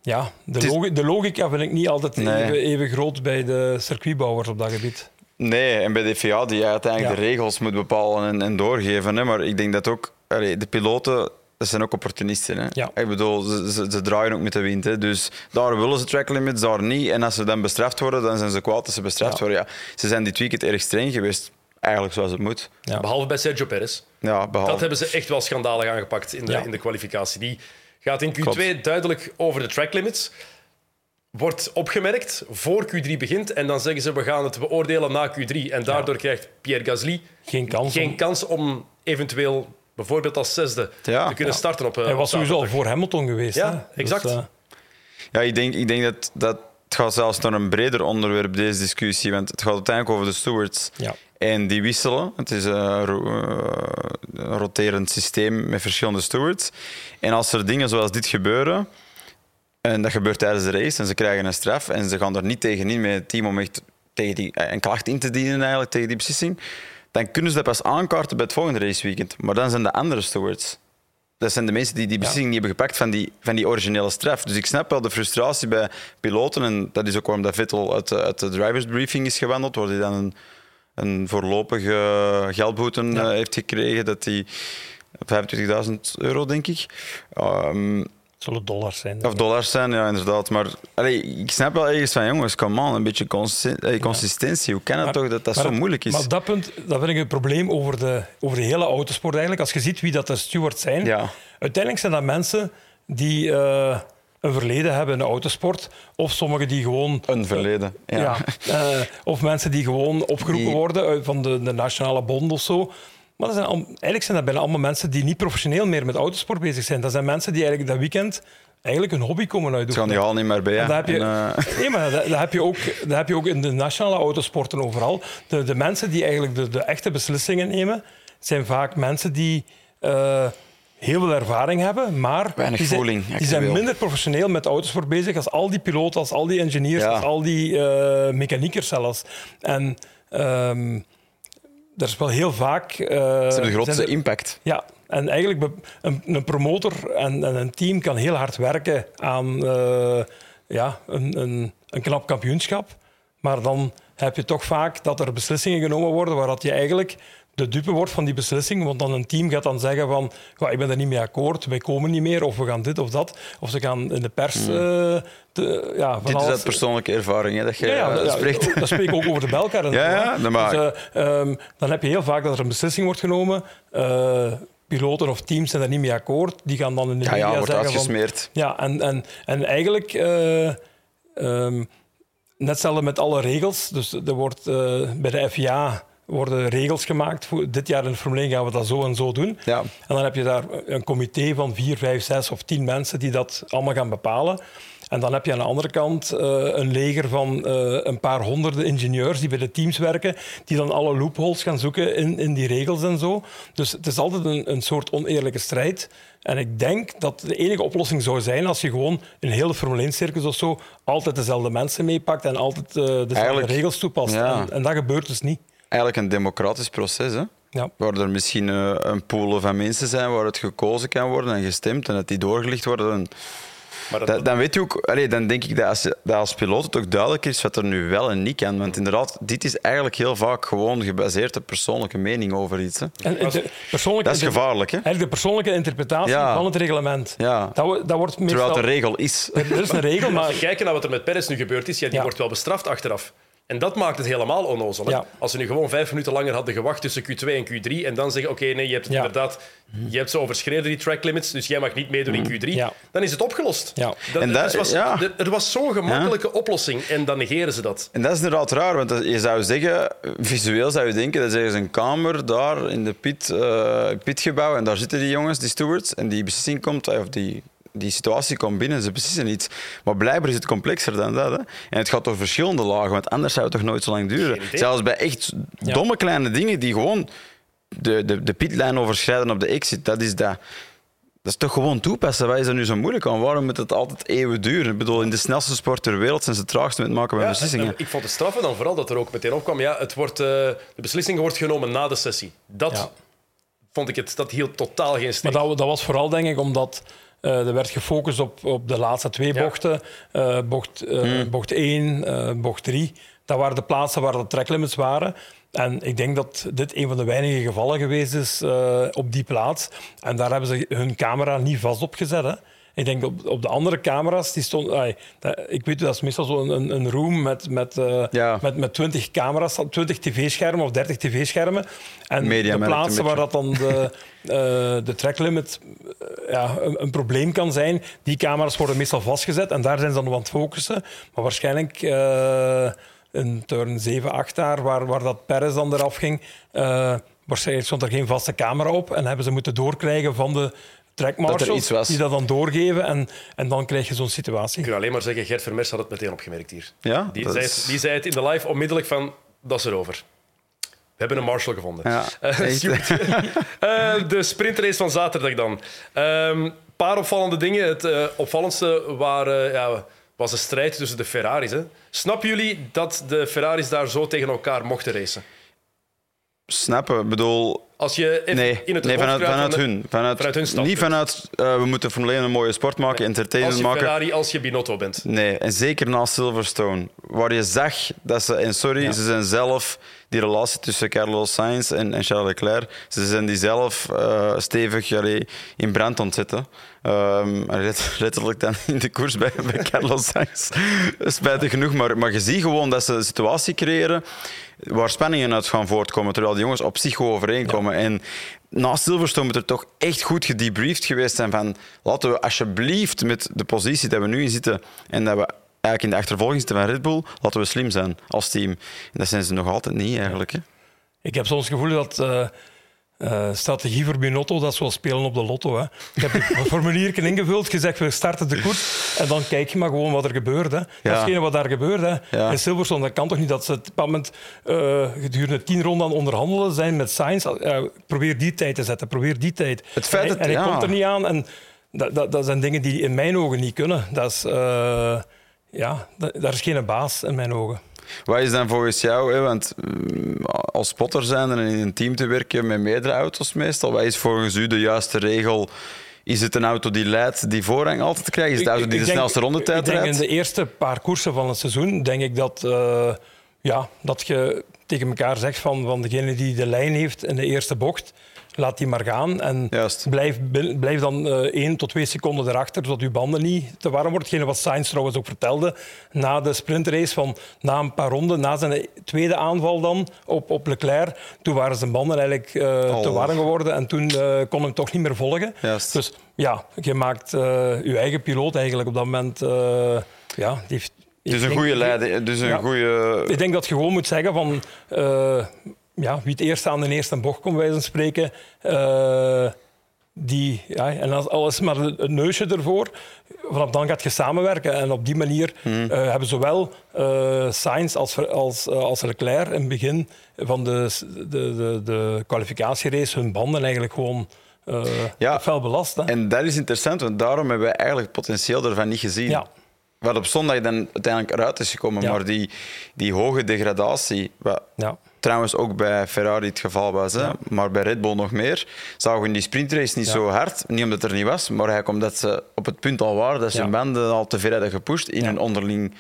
ja, de, is- de logica vind ik niet altijd Nee. even, even groot bij de circuitbouwers op dat gebied. Nee, en bij de FIA die uiteindelijk Ja. de regels moet bepalen en, en doorgeven. Hè. Maar ik denk dat ook allee, de piloten, dat zijn ook opportunisten. Hè. Ja. Ik bedoel, ze, ze, ze draaien ook met de wind. Hè. Dus daar willen ze track limits, daar niet. En als ze dan bestraft worden, dan zijn ze kwaad dat ze bestraft Ja. worden. Ja, ze zijn dit weekend erg streng geweest. Eigenlijk zoals het moet. Ja. Behalve bij Sergio Perez. Ja, behalve. Dat hebben ze echt wel schandalig aangepakt in de, Ja. in de kwalificatie. Die gaat in Q2 Klopt. duidelijk over de track limits. Wordt opgemerkt voor Q3 begint. En dan zeggen ze we gaan het beoordelen na Q3. En daardoor krijgt Pierre Gasly Geen kans. geen om- kans om eventueel bijvoorbeeld als zesde Ja. te kunnen starten op. eh, Hij was op sowieso al voor Hamilton geweest. Ja, hè. exact. eh, Ja, ik denk, ik denk dat, dat het gaat zelfs naar een breder onderwerp, deze discussie. Want het gaat uiteindelijk over de stewards. ja. En die wisselen. Het is een, ro- eh, een roterend systeem met verschillende stewards. En als er dingen zoals dit gebeuren, en dat gebeurt tijdens de race, en ze krijgen een straf, en ze gaan er niet tegenin met het team om echt tegen die, eh, een klacht in te dienen eigenlijk, tegen die beslissing, dan kunnen ze dat pas aankaarten bij het volgende raceweekend. Maar dan zijn de andere stewards. Dat zijn de mensen die die beslissing niet hebben gepakt van die, van die originele straf. Dus ik snap wel de frustratie bij piloten. En dat is ook waarom dat Vettel uit, de- uit de drivers briefing is gewandeld, waar hij dan een, een voorlopige geldboete Ja. eh, heeft gekregen. Dat hij 25.000 euro, denk ik. Ehm, Zullen dollars zijn. of dollars zijn, ja, inderdaad. Maar allee, ik snap wel ergens van, jongens, come on, een beetje consi- eh, consistentie. Hoe kan het Maar- toch dat dat zo het- moeilijk is? Maar op dat punt dat vind ik het probleem over de, over de hele autosport eigenlijk. Als je ziet wie dat de stewards zijn, Ja. uiteindelijk zijn dat mensen die eh, een verleden hebben in de autosport. Of sommigen die gewoon... Een verleden. Ja. Ja. eh, of mensen die gewoon opgeroepen Die- worden van de, de nationale bond of zo. Maar dat zijn al, eigenlijk zijn dat bijna allemaal mensen die niet professioneel meer met autosport bezig zijn. Dat zijn mensen die eigenlijk dat weekend eigenlijk een hobby komen Ze gaan uitoefenen. die al niet meer bij. Hè. heb je, En, eh, nee, maar dat, dat heb je ook, dat heb je ook in de nationale autosporten overal. De, de mensen die eigenlijk de, de echte beslissingen nemen, zijn vaak mensen die eh, heel veel ervaring hebben, maar Weinig die zijn, voeling, die zijn actueel. minder professioneel met autosport bezig als al die piloten, als al die engineers, Ja. als al die eh, mechaniekers zelfs. En ehm er is wel heel vaak... eh, ze hebben de grootste er- impact. ja, en eigenlijk een, een promotor en, en een team kan heel hard werken aan eh, ja, een, een, een knap kampioenschap. Maar dan heb je toch vaak dat er beslissingen genomen worden waar dat je eigenlijk de dupe wordt van die beslissing. Want dan een team gaat dan zeggen van, ik ben er niet mee akkoord, wij komen niet meer, of we gaan dit of dat. Of ze gaan in de pers... Te- ja, Dit is uit persoonlijke ervaring hè, dat je ja, ja, eh, ja, spreekt. Dat spreek ik ook over de Belkar. en Ja, zo, ja, hè. dat mag. Dus, eh, ehm, dan heb je heel vaak dat er een beslissing wordt genomen. piloten of teams zijn er niet mee akkoord. Die gaan dan in de Ja, media ja, wordt van... uitgesmeerd. Ja, en, en, en eigenlijk... ehm, net hetzelfde met alle regels. Dus er wordt, bij de FIA worden regels gemaakt. Voor dit jaar in de Formule 1 gaan we dat zo en zo doen. Ja. En dan heb je daar een comité van vier, vijf, zes of tien mensen die dat allemaal gaan bepalen. En dan heb je aan de andere kant eh, een leger van eh, een paar honderden ingenieurs die bij de teams werken, die dan alle loopholes gaan zoeken in, in die regels en zo. Dus het is altijd een, een soort oneerlijke strijd. En ik denk dat de enige oplossing zou zijn als je gewoon een hele Formule 1-circus of zo altijd dezelfde mensen meepakt en altijd eh, dezelfde Eigenlijk, regels toepast. ja. En, en dat gebeurt dus niet. Eigenlijk een democratisch proces, hè? Ja. waar er misschien eh, een pool van mensen zijn waar het gekozen kan worden en gestemd en dat die doorgelicht worden. En Maar dat, dat- dan weet je ook, allee, dan denk ik dat als, dat als piloot het ook duidelijk is wat er nu wel en niet kan. Want inderdaad, dit is eigenlijk heel vaak gewoon gebaseerd op persoonlijke mening over iets. Hè. En, en de persoonlijke Dat is gevaarlijk, hè? Eigenlijk de persoonlijke interpretatie Ja. van het reglement. Ja. Dat, dat wordt meestal... Terwijl het een regel is. Er is een regel, maar... Als we kijken naar wat er met Perez nu gebeurd is, ja, die Ja. wordt wel bestraft achteraf. En dat maakt het helemaal onnozel. Ja. Als ze nu gewoon vijf minuten langer hadden gewacht tussen Q2 en Q3 en dan zeggen, oké, nee, je hebt het Ja. inderdaad, je hebt ze overschreden, die track limits, dus jij mag niet meedoen in Q3, Ja. dan is het opgelost. Ja. Dat, En dat- het was, de- er was zo'n gemakkelijke oplossing en dan negeren ze dat. En dat is inderdaad raar, want je zou zeggen, visueel zou je denken, dat is ergens een kamer daar in de pit, eh, pitgebouw en daar zitten die jongens, die stewards, en die beslissing komt, of die, die situatie komt binnen, ze beslissen iets. Maar blijkbaar is het complexer dan dat. Hè? En het gaat door verschillende lagen, want anders zou het toch nooit zo lang duren. Zelfs bij echt Ja. domme kleine dingen die gewoon de, de, de pitlijn overschrijden op de exit, dat is dat. Dat is toch gewoon toepassen. Wat is er nu zo moeilijk aan? Waarom moet het altijd eeuwen duren? Ik bedoel, in de snelste sport ter wereld zijn ze het traagste met het maken van Ja, beslissingen. en ik vond het straffen dan vooral dat er ook meteen opkwam, ja, het wordt, eh, de beslissing wordt genomen na de sessie. Dat Ja. vond ik het, dat hield totaal geen Maar steek. dat, dat was vooral, denk ik, omdat eh, er werd gefocust op, op de laatste twee Ja. bochten. Eh, bocht, eh, Hmm. bocht 1, eh, bocht 3. Dat waren de plaatsen waar de tracklimits waren. En ik denk dat dit een van de weinige gevallen geweest is op die plaats. En daar hebben ze hun camera niet vast op gezet. Hè. Ik denk op, op de andere camera's, die dat, ik weet, dat is meestal zo'n een, een room met, met, eh, Ja. met, met 20 camera's, 20 tv-schermen of 30 tv-schermen. En Media de een plaatsen waar dat dan de, eh, de tracklimit eh, ja, een, een probleem kan zijn, die camera's worden meestal vastgezet en daar zijn ze dan op aan het focussen. Maar waarschijnlijk in turn 7, 8 daar, waar, waar dat Perez dan eraf ging, waarschijnlijk stond er geen vaste camera op en hebben ze moeten doorkrijgen van de track iets marshals was. die dat dan doorgeven en, en dan krijg je zo'n situatie. Ik kan alleen maar zeggen, Gert Vermers had het meteen opgemerkt hier. Ja, Die, dat zei, is- het, die zei het in de live onmiddellijk van, dat is erover. We hebben een Marshall gevonden. Ja, Eh. Eh, de sprintrace van zaterdag dan. Een paar opvallende dingen. Het eh, opvallendste waren, ja, was de strijd tussen de Ferraris. Hè. Snappen jullie dat de Ferraris daar zo tegen elkaar mochten racen? Snappen, ik bedoel, Als je even Nee, in het nee vanuit, vanuit van de- hun. Vanuit, vanuit hun standpunt. niet vanuit, eh, we moeten Formule 1 een mooie sport maken, Als entertainment je maken. Ferrari, als je Binotto bent. Nee, en zeker na Silverstone, waar je zag dat ze, en sorry, ze zijn zelf, die relatie tussen Carlos Sainz en, en Charles Leclerc, ze zijn die zelf eh, stevig allee, in brand ontzetten. Ehm, let- letterlijk dan in de koers bij, bij Carlos Sainz. Spijtig genoeg, maar, maar je ziet gewoon dat ze een situatie creëren waar spanningen uit gaan voortkomen, terwijl die jongens op zich goed overeenkomen. En na Silverstone moet er toch echt goed gedebriefd geweest zijn van laten we alsjeblieft met de positie dat we nu in zitten en dat we eigenlijk in de achtervolging zitten van Red Bull, laten we slim zijn als team. En dat zijn ze nog altijd niet eigenlijk. Hè. Ik heb soms het gevoel dat eh, eh, strategie voor Binotto, dat is zoals spelen op de lotto. Hè. Ik heb een formuliertje ingevuld, gezegd we starten de koers en dan kijk je maar gewoon wat er gebeurt. Hè. Dat is Ja. hetgene wat daar gebeurt. Hè. Ja. In Silverstone, dat kan toch niet dat ze op bepaald moment eh, gedurende tien ronden aan het onderhandelen zijn met Sainz. Eh, probeer die tijd te zetten, probeer die tijd. Het feit en hij, dat- en hij ja. komt er niet aan en dat, dat, dat zijn dingen die in mijn ogen niet kunnen. Dat is, ja, dat- daar is geen baas in mijn ogen. Wat is dan volgens jou, hè, want mm, als spotter zijn en in een team te werken met meerdere auto's meestal, wat is volgens u de juiste regel? Is het een auto die leidt, die voorrang altijd krijgt? Is het de auto die de snelste rondetijd rijdt? in de eerste paar koersen van het seizoen denk ik dat, eh, ja, dat je tegen elkaar zegt van, van degene die de lijn heeft in de eerste bocht, laat die maar gaan. En Juist. blijf, blijf dan eh 1 tot 2 seconden erachter, zodat je banden niet te warm wordt. Hetgene wat Sainz trouwens ook vertelde na de sprintrace, van na een paar ronden, na zijn tweede aanval dan op, op Leclerc, toen waren zijn banden eigenlijk eh, te warm geworden en toen eh, kon hem toch niet meer volgen. Juist. Dus ja, je maakt je eigen piloot eigenlijk op dat moment... ja, die heeft, Dus een goede leider, dus een Ja. goede... ik denk dat je gewoon moet zeggen van ja, wie het eerst aan de eerste bocht komt, wij spreken. eh, die, ja, en als alles maar een neusje ervoor. Vanaf dan gaat je samenwerken. En op die manier Mhm. eh, hebben zowel eh Sainz als, als, als Leclerc in het begin van de, de, de, de kwalificatierace hun banden eigenlijk gewoon Ja. fel belast. Hè. En dat is interessant, want daarom hebben wij eigenlijk het potentieel ervan niet gezien. Ja. Wat op zondag dan uiteindelijk eruit is gekomen. Ja. Maar die, die hoge degradatie, wat Ja. Trouwens ook bij Ferrari het geval was, hè, Ja. maar bij Red Bull nog meer, zagen we in die sprintrace niet Ja. zo hard. Niet omdat het er niet was, maar eigenlijk omdat ze op het punt al waren dat ze Ja. hun banden al te ver hadden gepusht in Ja. een onderling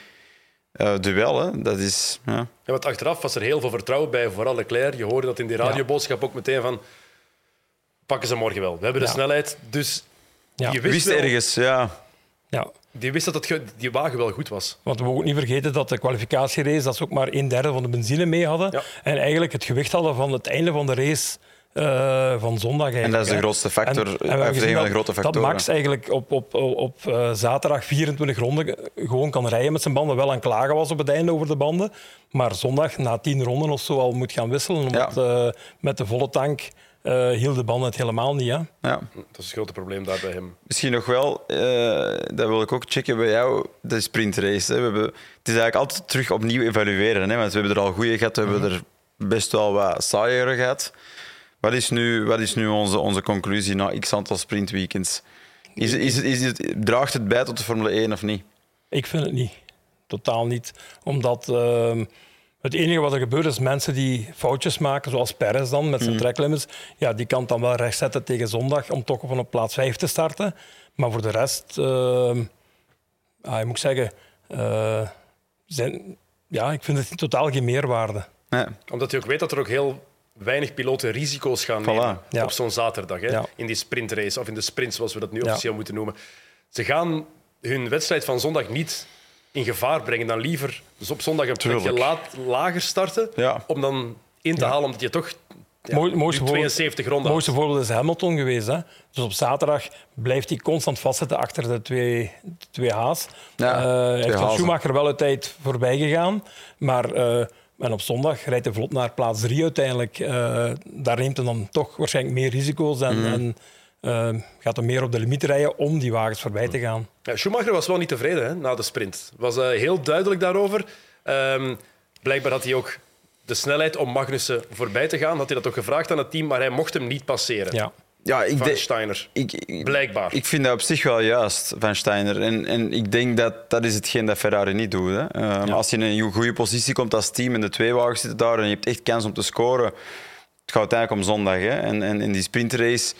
eh, duel. Hè. Dat is... Ja. Ja, want achteraf was er heel veel vertrouwen bij, vooral Leclerc. Je hoorde dat in die radioboodschap ook meteen van... Pakken ze morgen wel. We hebben de Ja. snelheid. Dus Ja. je Wist, wist, wel- ergens, ja. Ja. Die wist dat het die wagen wel goed was. Want we mogen ook niet vergeten dat de kwalificatierace dat ze ook maar een derde van de benzine mee hadden. Ja. En eigenlijk het gewicht hadden van het einde van de race eh, van zondag. En dat is de grootste factor, En- en we de dat- grote Dat factoren. Max eigenlijk op, op, op eh, zaterdag 24 ronden gewoon kan rijden met zijn banden. Wel aan klagen was op het einde over de banden. Maar zondag na 10 ronden of zo al moet gaan wisselen. Omdat eh, met de volle tank eh hield de banden het helemaal niet. Hè? ja. Dat is het grote probleem daar bij hem. Misschien nog wel, eh, dat wil ik ook checken bij jou, de sprintrace. Hè. We hebben, het is eigenlijk altijd terug opnieuw evalueren. Hè, want we hebben er al goede gehad, we hebben er best wel wat saaiere gehad. Wat is nu, wat is nu onze, onze conclusie na x aantal sprintweekends? Is, is, het- is het, draagt het bij tot de Formule 1 of niet? Ik vind het niet. Totaal niet. Omdat ehm, het enige wat er gebeurt is mensen die foutjes maken, zoals Perez dan met zijn tracklimits, ja, die kan het dan wel rechtzetten tegen zondag om toch van op plaats 5 te starten. Maar voor de rest, ehm ah, ik moet zeggen, eh, zijn, ja, ik vind het totaal geen meerwaarde. Nee. Omdat je ook weet dat er ook heel weinig piloten risico's gaan Voilà. nemen Ja. op zo'n zaterdag. Hè? Ja. In die sprintrace, of in de sprint zoals we dat nu Ja. officieel moeten noemen. Ze gaan hun wedstrijd van zondag niet in gevaar brengen. Dan liever dus op zondag een laat, lager starten, Ja. om dan in te Ja. halen, omdat je toch ja, Mooi- nu mooiste voorbeeld- 72 Het ronden mooiste voorbeeld is Hamilton geweest. Hè? Dus op zaterdag blijft hij constant vastzitten achter de twee, de twee Haas. Ja, Eh, heeft van. Schumacher wel een tijd voorbij gegaan. Maar eh, en op zondag rijdt hij vlot naar plaats drie uiteindelijk. Eh, daar neemt hij dan toch waarschijnlijk meer risico's en, Mhm. en eh, gaat hij meer op de limiet rijden om die wagens voorbij te gaan. Ja, Schumacher was wel niet tevreden hè, na de sprint. Was eh, heel duidelijk daarover. Ehm, blijkbaar had hij ook de snelheid om Magnussen voorbij te gaan. Had hij dat ook gevraagd aan het team, maar hij mocht hem niet passeren. Ja. Ja, ik Van denk- Steiner. ik, ik, Blijkbaar. Ik vind dat op zich wel juist van Steiner. En, en ik denk dat dat is hetgeen dat Ferrari niet doet. Hè. Ehm, Als je in een goede positie komt als team en de twee wagens zitten daar en je hebt echt kans om te scoren, het gaat uiteindelijk om zondag. Hè. En, en in die sprintrace,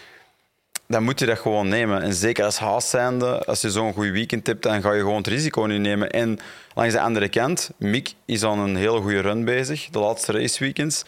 dan moet je dat gewoon nemen. En zeker als haast zijnde, als je zo'n goed weekend hebt, dan ga je gewoon het risico niet nemen. En langs de andere kant, Mick is aan een hele goede run bezig, de laatste raceweekends.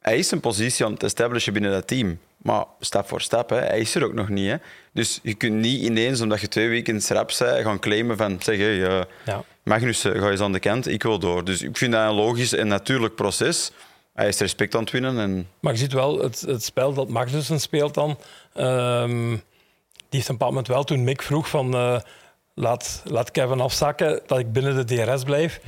Hij is zijn positie aan het establishen binnen dat team. Maar stap voor stap, hè. hij is er ook nog niet. Hè. Dus je kunt niet ineens, omdat je twee weekends rap bent, gaan claimen van zeg, hey, eh, Ja. Magnussen, ga eens aan de kant, ik wil door. Dus ik vind dat een logisch en natuurlijk proces. Hij is respect aan het winnen. En... Maar je ziet wel, het, het spel dat Magnussen speelt dan, ehm, die heeft een bepaald moment wel toen Mick vroeg van eh, laat, laat Kevin afzakken dat ik binnen de DRS blijf.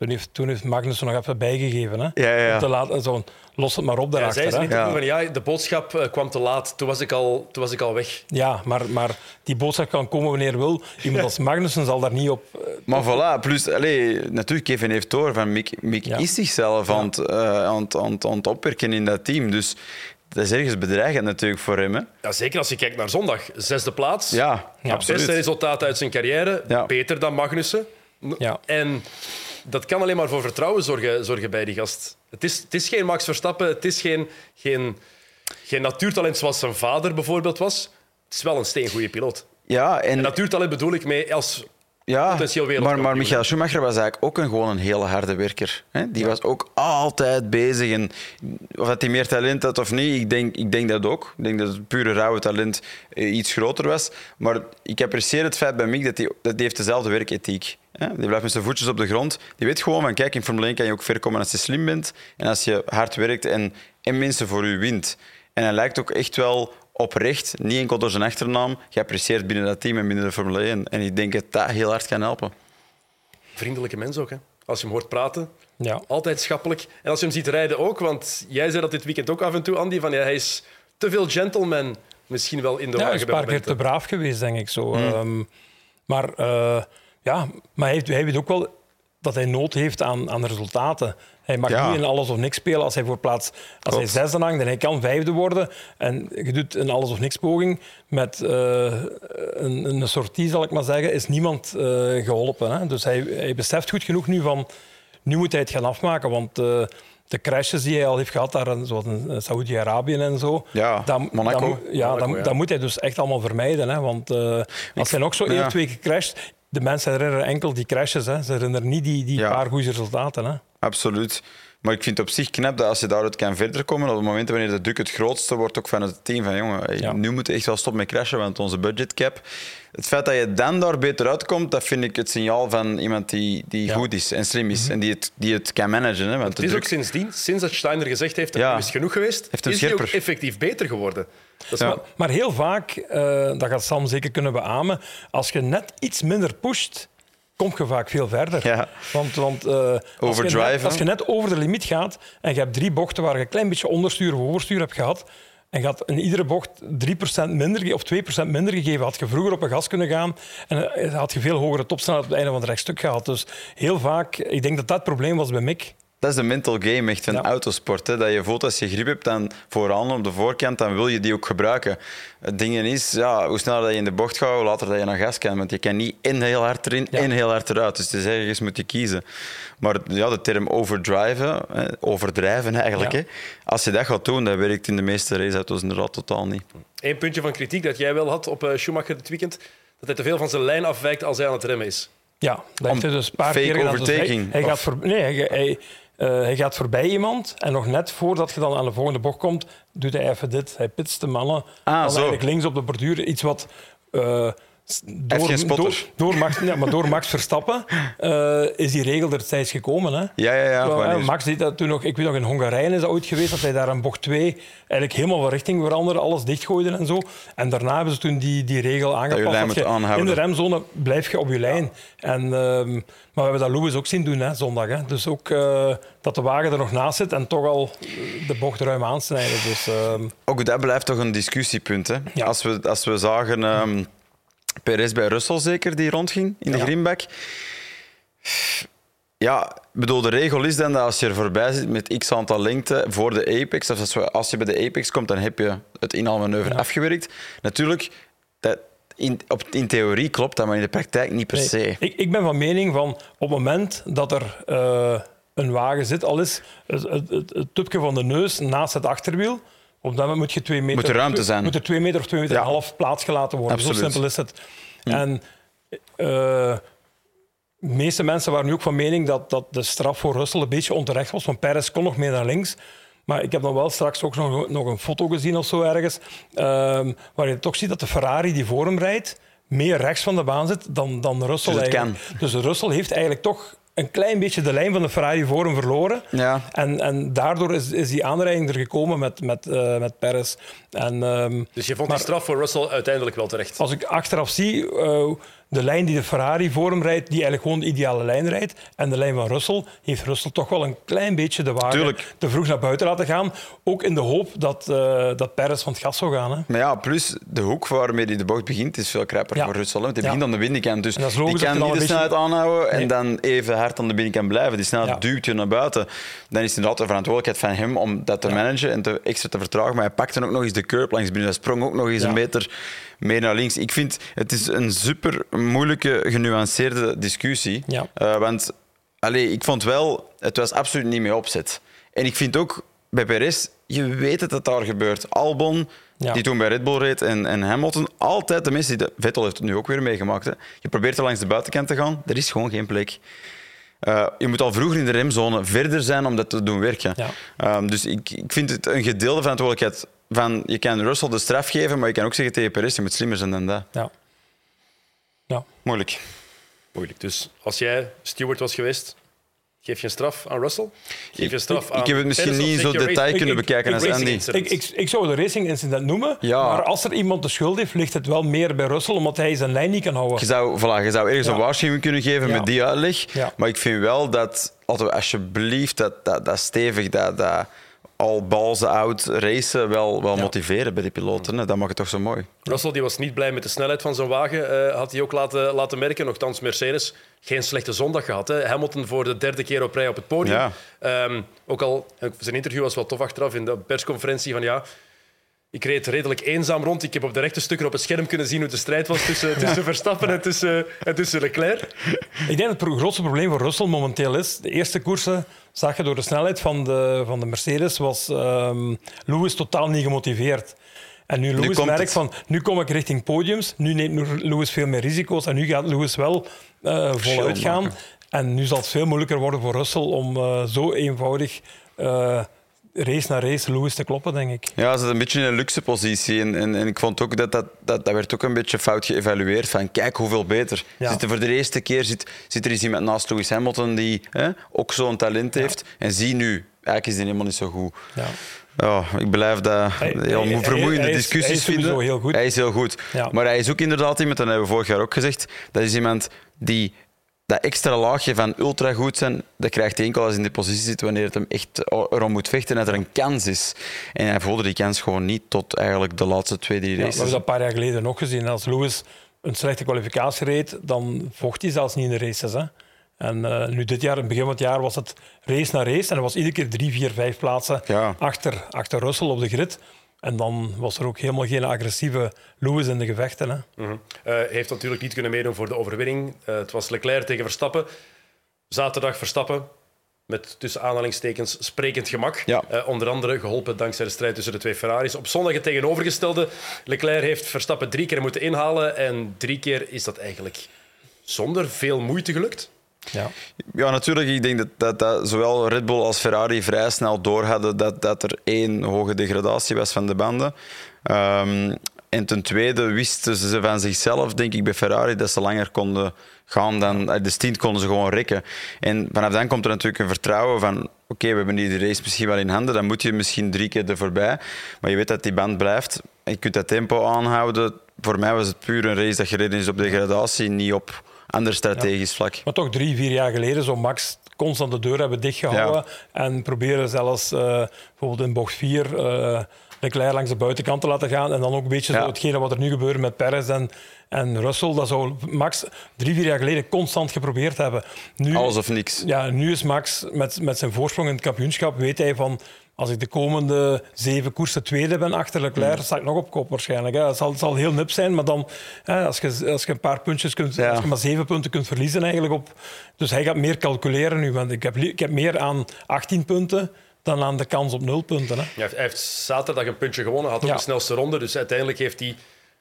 Toen, heeft, toen heeft Magnussen nog even bijgegeven. Hè? Ja, ja, ja. Om te laten, zo, los het maar op Ja, daarachter. zei ze hè. niet Ja. van ja, de boodschap eh, kwam te laat. Toen was ik al, toen was ik al weg. Ja, maar, maar die boodschap kan komen wanneer wil. Iemand als Magnussen zal daar niet op... eh, Maar voilà, plus, allez, natuurlijk, Kevin heeft door van Mick, Mick Ja. is zichzelf aan, het, eh, aan, het, aan, het, aan het opwerken in dat team. Dus dat is ergens bedreigend natuurlijk voor hem. Hè. Ja, zeker als je kijkt naar zondag. Zesde plaats. Ja, Ja. absoluut. Beste resultaat uit zijn carrière. Ja. Beter dan Magnussen. Ja. En dat kan alleen maar voor vertrouwen zorgen, zorgen bij die gast. Het is, het is geen Max Verstappen. Het is geen, geen, geen natuurtalent zoals zijn vader bijvoorbeeld was. Het is wel een steengoede piloot. Ja, En en natuurtalent bedoel ik mee als Ja, potentieel maar, wereldkampioen. maar Michael Schumacher was eigenlijk ook een, gewoon een hele harde werker. Hè? Die was ook altijd bezig. En of dat hij meer talent had of niet, ik denk, ik denk dat ook. Ik denk dat het pure rauwe talent eh, iets groter was. Maar ik apprecieer het feit bij Mick dat hij, dat hij heeft dezelfde werkethiek hè? Die blijft met zijn voetjes op de grond. Die weet gewoon van, kijk, in Formule 1 kan je ook ver komen als je slim bent. En als je hard werkt en, en mensen voor u wint. En hij lijkt ook echt wel oprecht, niet enkel door zijn achternaam, geapprecieerd binnen dat team en binnen de Formule 1. En ik denk dat dat heel hard kan helpen. Vriendelijke mens ook, hè. Als je hem hoort praten, Ja. altijd schappelijk. En als je hem ziet rijden ook, want jij zei dat dit weekend ook af en toe, Andy, van ja, hij is te veel gentleman misschien wel in de Ja, hij wagen is een paar keer te braaf geweest, denk ik zo. Hmm. Ehm, maar eh, ja, maar hij, heeft- hij weet ook wel dat hij nood heeft aan, aan resultaten. Hij mag Ja. niet in alles of niks spelen als hij voor plaats... Als hij zesde hangt en hij kan vijfde worden en je doet een alles of niks poging met eh, een, een sortie, zal ik maar zeggen, is niemand eh, geholpen. Hè? Dus hij, hij beseft goed genoeg nu van... Nu moet hij het gaan afmaken, want... eh, de crashes die hij al heeft gehad, daar, zoals in Saoedi-Arabië en zo, Ja, dat- Monaco. ja, Monaco, dat, ja. dat moet hij dus echt allemaal vermijden. Hè? Want eh, als hij nog zo één ja. of twee keer crasht, de mensen herinneren enkel die crashes. Hè? Ze herinneren niet die, die Ja. paar goede resultaten. Hè? Absoluut. Maar ik vind het op zich knap dat als je daaruit kan verder komen, op het moment wanneer de druk het grootste wordt, ook van het team van jongen, Ja. nu moet je echt wel stoppen met crashen, want onze budgetcap. Het feit dat je dan daar beter uitkomt, dat vind ik het signaal van iemand die, die Ja. Mhm. goed is en slim is en die het, die het kan managen. Hè, want Het is ook sindsdien, sinds dat Steiner gezegd heeft dat Ja. het is genoeg geweest, Heeft is hij ook effectief beter geworden. Dat is Ja. maar- Maar heel vaak, eh, dat gaat Sam zeker kunnen beamen, als je net iets minder pusht, kom je vaak veel verder. Ja. Want, want eh, als, je net, als je net over de limiet gaat en je hebt drie bochten waar je een klein beetje onderstuur of overstuur hebt gehad, en had in iedere bocht 3% minder of 2% minder gegeven, had je vroeger op een gas kunnen gaan en eh, had je veel hogere topsnelheid op het einde van het rechtstuk gehad. Dus heel vaak, ik denk dat dat het probleem was bij Mick. Dat is de mental game echt van Ja. autosport. Hè. Dat je voelt als je grip hebt dan vooraan op de voorkant, dan wil je die ook gebruiken. Het ding is, ja, hoe sneller dat je in de bocht gaat, hoe later dat je naar gas kan. Want je kan niet en heel hard erin Ja. en heel hard eruit. Dus het is ergens moet je kiezen. Maar ja, de term overdriven, hè, overdrijven eigenlijk. Ja. Hè. Als je dat gaat doen, dat werkt in de meeste raceauto's inderdaad totaal niet. Eén puntje van kritiek dat jij wel had op eh, Schumacher dit weekend, dat hij te veel van zijn lijn afwijkt als hij aan het remmen is. Ja, dat heeft hij dus een paar fake keer gedaan. Dus hij, overtaking, hij, of- gaat voor, nee, hij, hij, hij gaat voorbij iemand en nog net voordat je dan aan de volgende bocht komt, doet hij even dit. Hij pitst de mannen Ah, dan eigenlijk links op de borduur. Iets wat eh, door, geen spotter. door, door, Max, ja, maar door Max Verstappen eh, is die regel destijds gekomen. Hè? Ja, ja, ja. Terwijl, Max deed dat toen nog, ik weet nog, in Hongarije is dat ooit geweest, dat hij daar een bocht 2 eigenlijk helemaal van richting veranderde, alles dichtgooide en zo. En daarna hebben ze toen die, die regel aangepast. lijn dat moet je aanhouden. in de remzone blijf je op je lijn. En, ehm, maar we hebben dat Lewis ook zien doen hè, zondag. Hè. Dus ook eh, dat de wagen er nog naast zit en toch al de bocht ruim aansnijden. Dus, ehm, Ook dat blijft toch een discussiepunt. Hè? Ja. Als, we, als we zagen ehm Perez bij Russell zeker, die rondging in de Ja. greenback. Ja, bedoel, de regel is dan dat als je er voorbij zit met x aantal lengte voor de apex, of als, je bij de apex komt, dan heb je het inhaalmanoeuvre afgewerkt. Natuurlijk, dat, in, op, in theorie klopt dat, maar in de praktijk niet per nee, se. ik, ik ben van mening van op het moment dat er eh, een wagen zit, al is het, het, het, het tupje van de neus naast het achterwiel, op dat moment moet je twee meter... Moet er ruimte zijn. Moet er twee meter of twee meter en Ja. een half plaats gelaten worden. Zo Absoluut. simpel is het. En eh, de meeste mensen waren nu ook van mening dat, dat de straf voor Russell een beetje onterecht was, want Perez kon nog meer naar links. Maar ik heb dan wel straks ook nog, nog een foto gezien of zo ergens, ehm, waar je toch ziet dat de Ferrari die voor hem rijdt, meer rechts van de baan zit dan, dan Russell Dus. Dus Russell heeft eigenlijk toch een klein beetje de lijn van de Ferrari voor hem verloren. Ja. En, en daardoor is, is die aanrijding er gekomen met, met, eh, met Perez. En, ehm, Dus je vond Maar- die straf voor Russell uiteindelijk wel terecht. als ik achteraf zie, eh, de lijn die de Ferrari voor hem rijdt, die eigenlijk gewoon de ideale lijn rijdt, en de lijn van Russell, heeft Russell toch wel een klein beetje de Tuurlijk. te vroeg naar buiten laten gaan. Ook in de hoop dat, eh dat Perez van het gas zou gaan. Hè. Maar ja, plus de hoek waarmee hij de bocht begint is veel krapper Ja. voor Russell. Want hij Ja. begint aan de binnenkant. Dus die kan niet dan de beetje- snelheid aanhouden en Nee. dan even hard aan de binnenkant blijven. Die snelheid Ja. duwt je naar buiten. Dan is het inderdaad de verantwoordelijkheid van hem om dat te managen en te, extra te vertragen. Maar hij pakte ook nog eens de curb langs binnen. Hij sprong ook nog eens een meter meer naar links. Ik vind het is een super moeilijke, genuanceerde discussie. Ja. Eh, want allee, ik vond wel, het was absoluut niet mee opzet. En ik vind ook bij Perez, je weet dat het daar gebeurt. Albon, Ja. die toen bij Red Bull reed, en, en Hamilton, altijd de mensen die... de- Vettel heeft het nu ook weer meegemaakt. Hè. Je probeert er langs de buitenkant te gaan, er is gewoon geen plek. Eh, je moet al vroeger in de remzone verder zijn om dat te doen werken. Ja. Ehm, dus ik, ik vind het een gedeelde verantwoordelijkheid van... Je kan Russell de straf geven, maar je kan ook zeggen tegen Perez, je moet slimmer zijn dan dat. Ja. Ja. Moeilijk. Moeilijk. Dus als jij steward was geweest, geef je een straf aan Russell? Geef je een straf ik, aan ik heb het misschien Perez niet in zo'n detail race- kunnen ik- bekijken ik- als Andy. Ik, ik, ik zou de racing incident noemen, Ja. maar als er iemand de schuld heeft, ligt het wel meer bij Russell, omdat hij zijn lijn niet kan houden. Je zou, voilà, je zou ergens Ja. een waarschuwing kunnen geven Ja. met die uitleg. Ja. Maar ik vind wel dat, alsjeblieft dat, dat, dat stevig, dat, dat al balls out racen wel, wel Ja. motiveren bij die piloten. hè. Dat maakt het toch zo mooi. Russell die was niet blij met de snelheid van zijn wagen, eh, had hij ook laten, laten merken. Nochtans, Mercedes, geen slechte zondag gehad. Hè. Hamilton voor de derde keer op rij op het podium. Ja. Ehm, ook al, zijn interview was wel tof achteraf in de persconferentie van ja... Ik reed redelijk eenzaam rond. Ik heb op de rechte stukken op het scherm kunnen zien hoe de strijd was tussen, tussen Verstappen en tussen, en tussen Leclerc. Ik denk dat het grootste probleem voor Russell momenteel is. De eerste koersen zag je door de snelheid van de, van de Mercedes, was ehm, Lewis totaal niet gemotiveerd. En nu Lewis merkt het. van, nu kom ik richting podiums, nu neemt Lewis veel meer risico's en nu gaat Lewis wel eh voluit gaan. En nu zal het veel moeilijker worden voor Russell om eh, zo eenvoudig eh, race na race Lewis te kloppen, denk ik. Ja, ze zit een beetje in een luxe positie. En, en, en ik vond ook dat dat, dat dat werd ook een beetje fout geëvalueerd. Van kijk hoeveel beter. Ja. Zit er voor de eerste keer zit, zit er eens iemand naast Lewis Hamilton die hè, ook zo'n talent heeft. En zie nu, eigenlijk is die helemaal niet zo goed. Ja. Ja, ik blijf dat Hij- heel hij- vermoeiende hij is- discussies hij is vinden. heel goed. Hij is heel goed. Ja. Maar hij is ook inderdaad iemand, en dat hebben we vorig jaar ook gezegd, dat is iemand die dat extra laagje van ultra goed zijn, dat krijgt hij enkel als hij in de positie zit wanneer het hem echt erom moet vechten en dat er een kans is. En hij voelde die kans gewoon niet tot eigenlijk de laatste twee, drie Ja, we races. hebben dat een paar jaar geleden nog gezien. Als Lewis een slechte kwalificatie reed, dan vocht hij zelfs niet in de races. Hè. En eh, nu dit jaar, in het begin van het jaar, was het race na race. En er was iedere keer drie, vier, vijf plaatsen Ja. achter, achter Russell op de grid. En dan was er ook helemaal geen agressieve Lewis in de gevechten. Hè. Mhm. Eh, heeft natuurlijk niet kunnen meedoen voor de overwinning. Eh, het was Leclerc tegen Verstappen. Zaterdag Verstappen. Met tussen aanhalingstekens sprekend gemak. Ja. Eh, onder andere geholpen dankzij de strijd tussen de twee Ferraris. Op zondag het tegenovergestelde. Leclerc heeft Verstappen drie keer moeten inhalen. En drie keer is dat eigenlijk zonder veel moeite gelukt. Ja. Ja, natuurlijk. Ik denk dat, dat, zowel Red Bull als Ferrari vrij snel door hadden dat, dat er één hoge degradatie was van de banden. Ehm, en ten tweede wisten ze van zichzelf, denk ik, bij Ferrari dat ze langer konden gaan dan de stint konden ze gewoon rekken. En vanaf dan komt er natuurlijk een vertrouwen van oké, we hebben de race misschien wel in handen, dan moet je misschien drie keer er voorbij. Maar je weet dat die band blijft. En je kunt dat tempo aanhouden. Voor mij was het puur een race dat gereden is op degradatie, niet op ander strategisch vlak. Maar toch drie, vier jaar geleden zou Max constant de deur hebben dichtgehouden. En proberen zelfs eh, bijvoorbeeld in bocht 4 eh Leclerc langs de buitenkant te laten gaan. En dan ook een beetje Ja. zo hetgene wat er nu gebeurt met Perez en, en Russell. Dat zou Max drie, vier jaar geleden constant geprobeerd hebben. Nu, Alles of niks. ja, nu is Max met, met zijn voorsprong in het kampioenschap, weet hij van. Als ik de komende zeven koersen tweede ben achter Leclerc, Mm. sta ik nog op kop waarschijnlijk. Hè. Het, zal, het zal heel nip zijn, maar dan, hè, als, je, als je een paar puntjes kunt, Ja. als je maar zeven punten kunt verliezen eigenlijk op. Dus hij gaat meer calculeren nu, want ik heb, ik heb meer aan 18 punten dan aan de kans op 0 punten. Hè. Hij heeft, hij heeft zaterdag een puntje gewonnen. Had ook Ja. de snelste ronde. Dus uiteindelijk heeft hij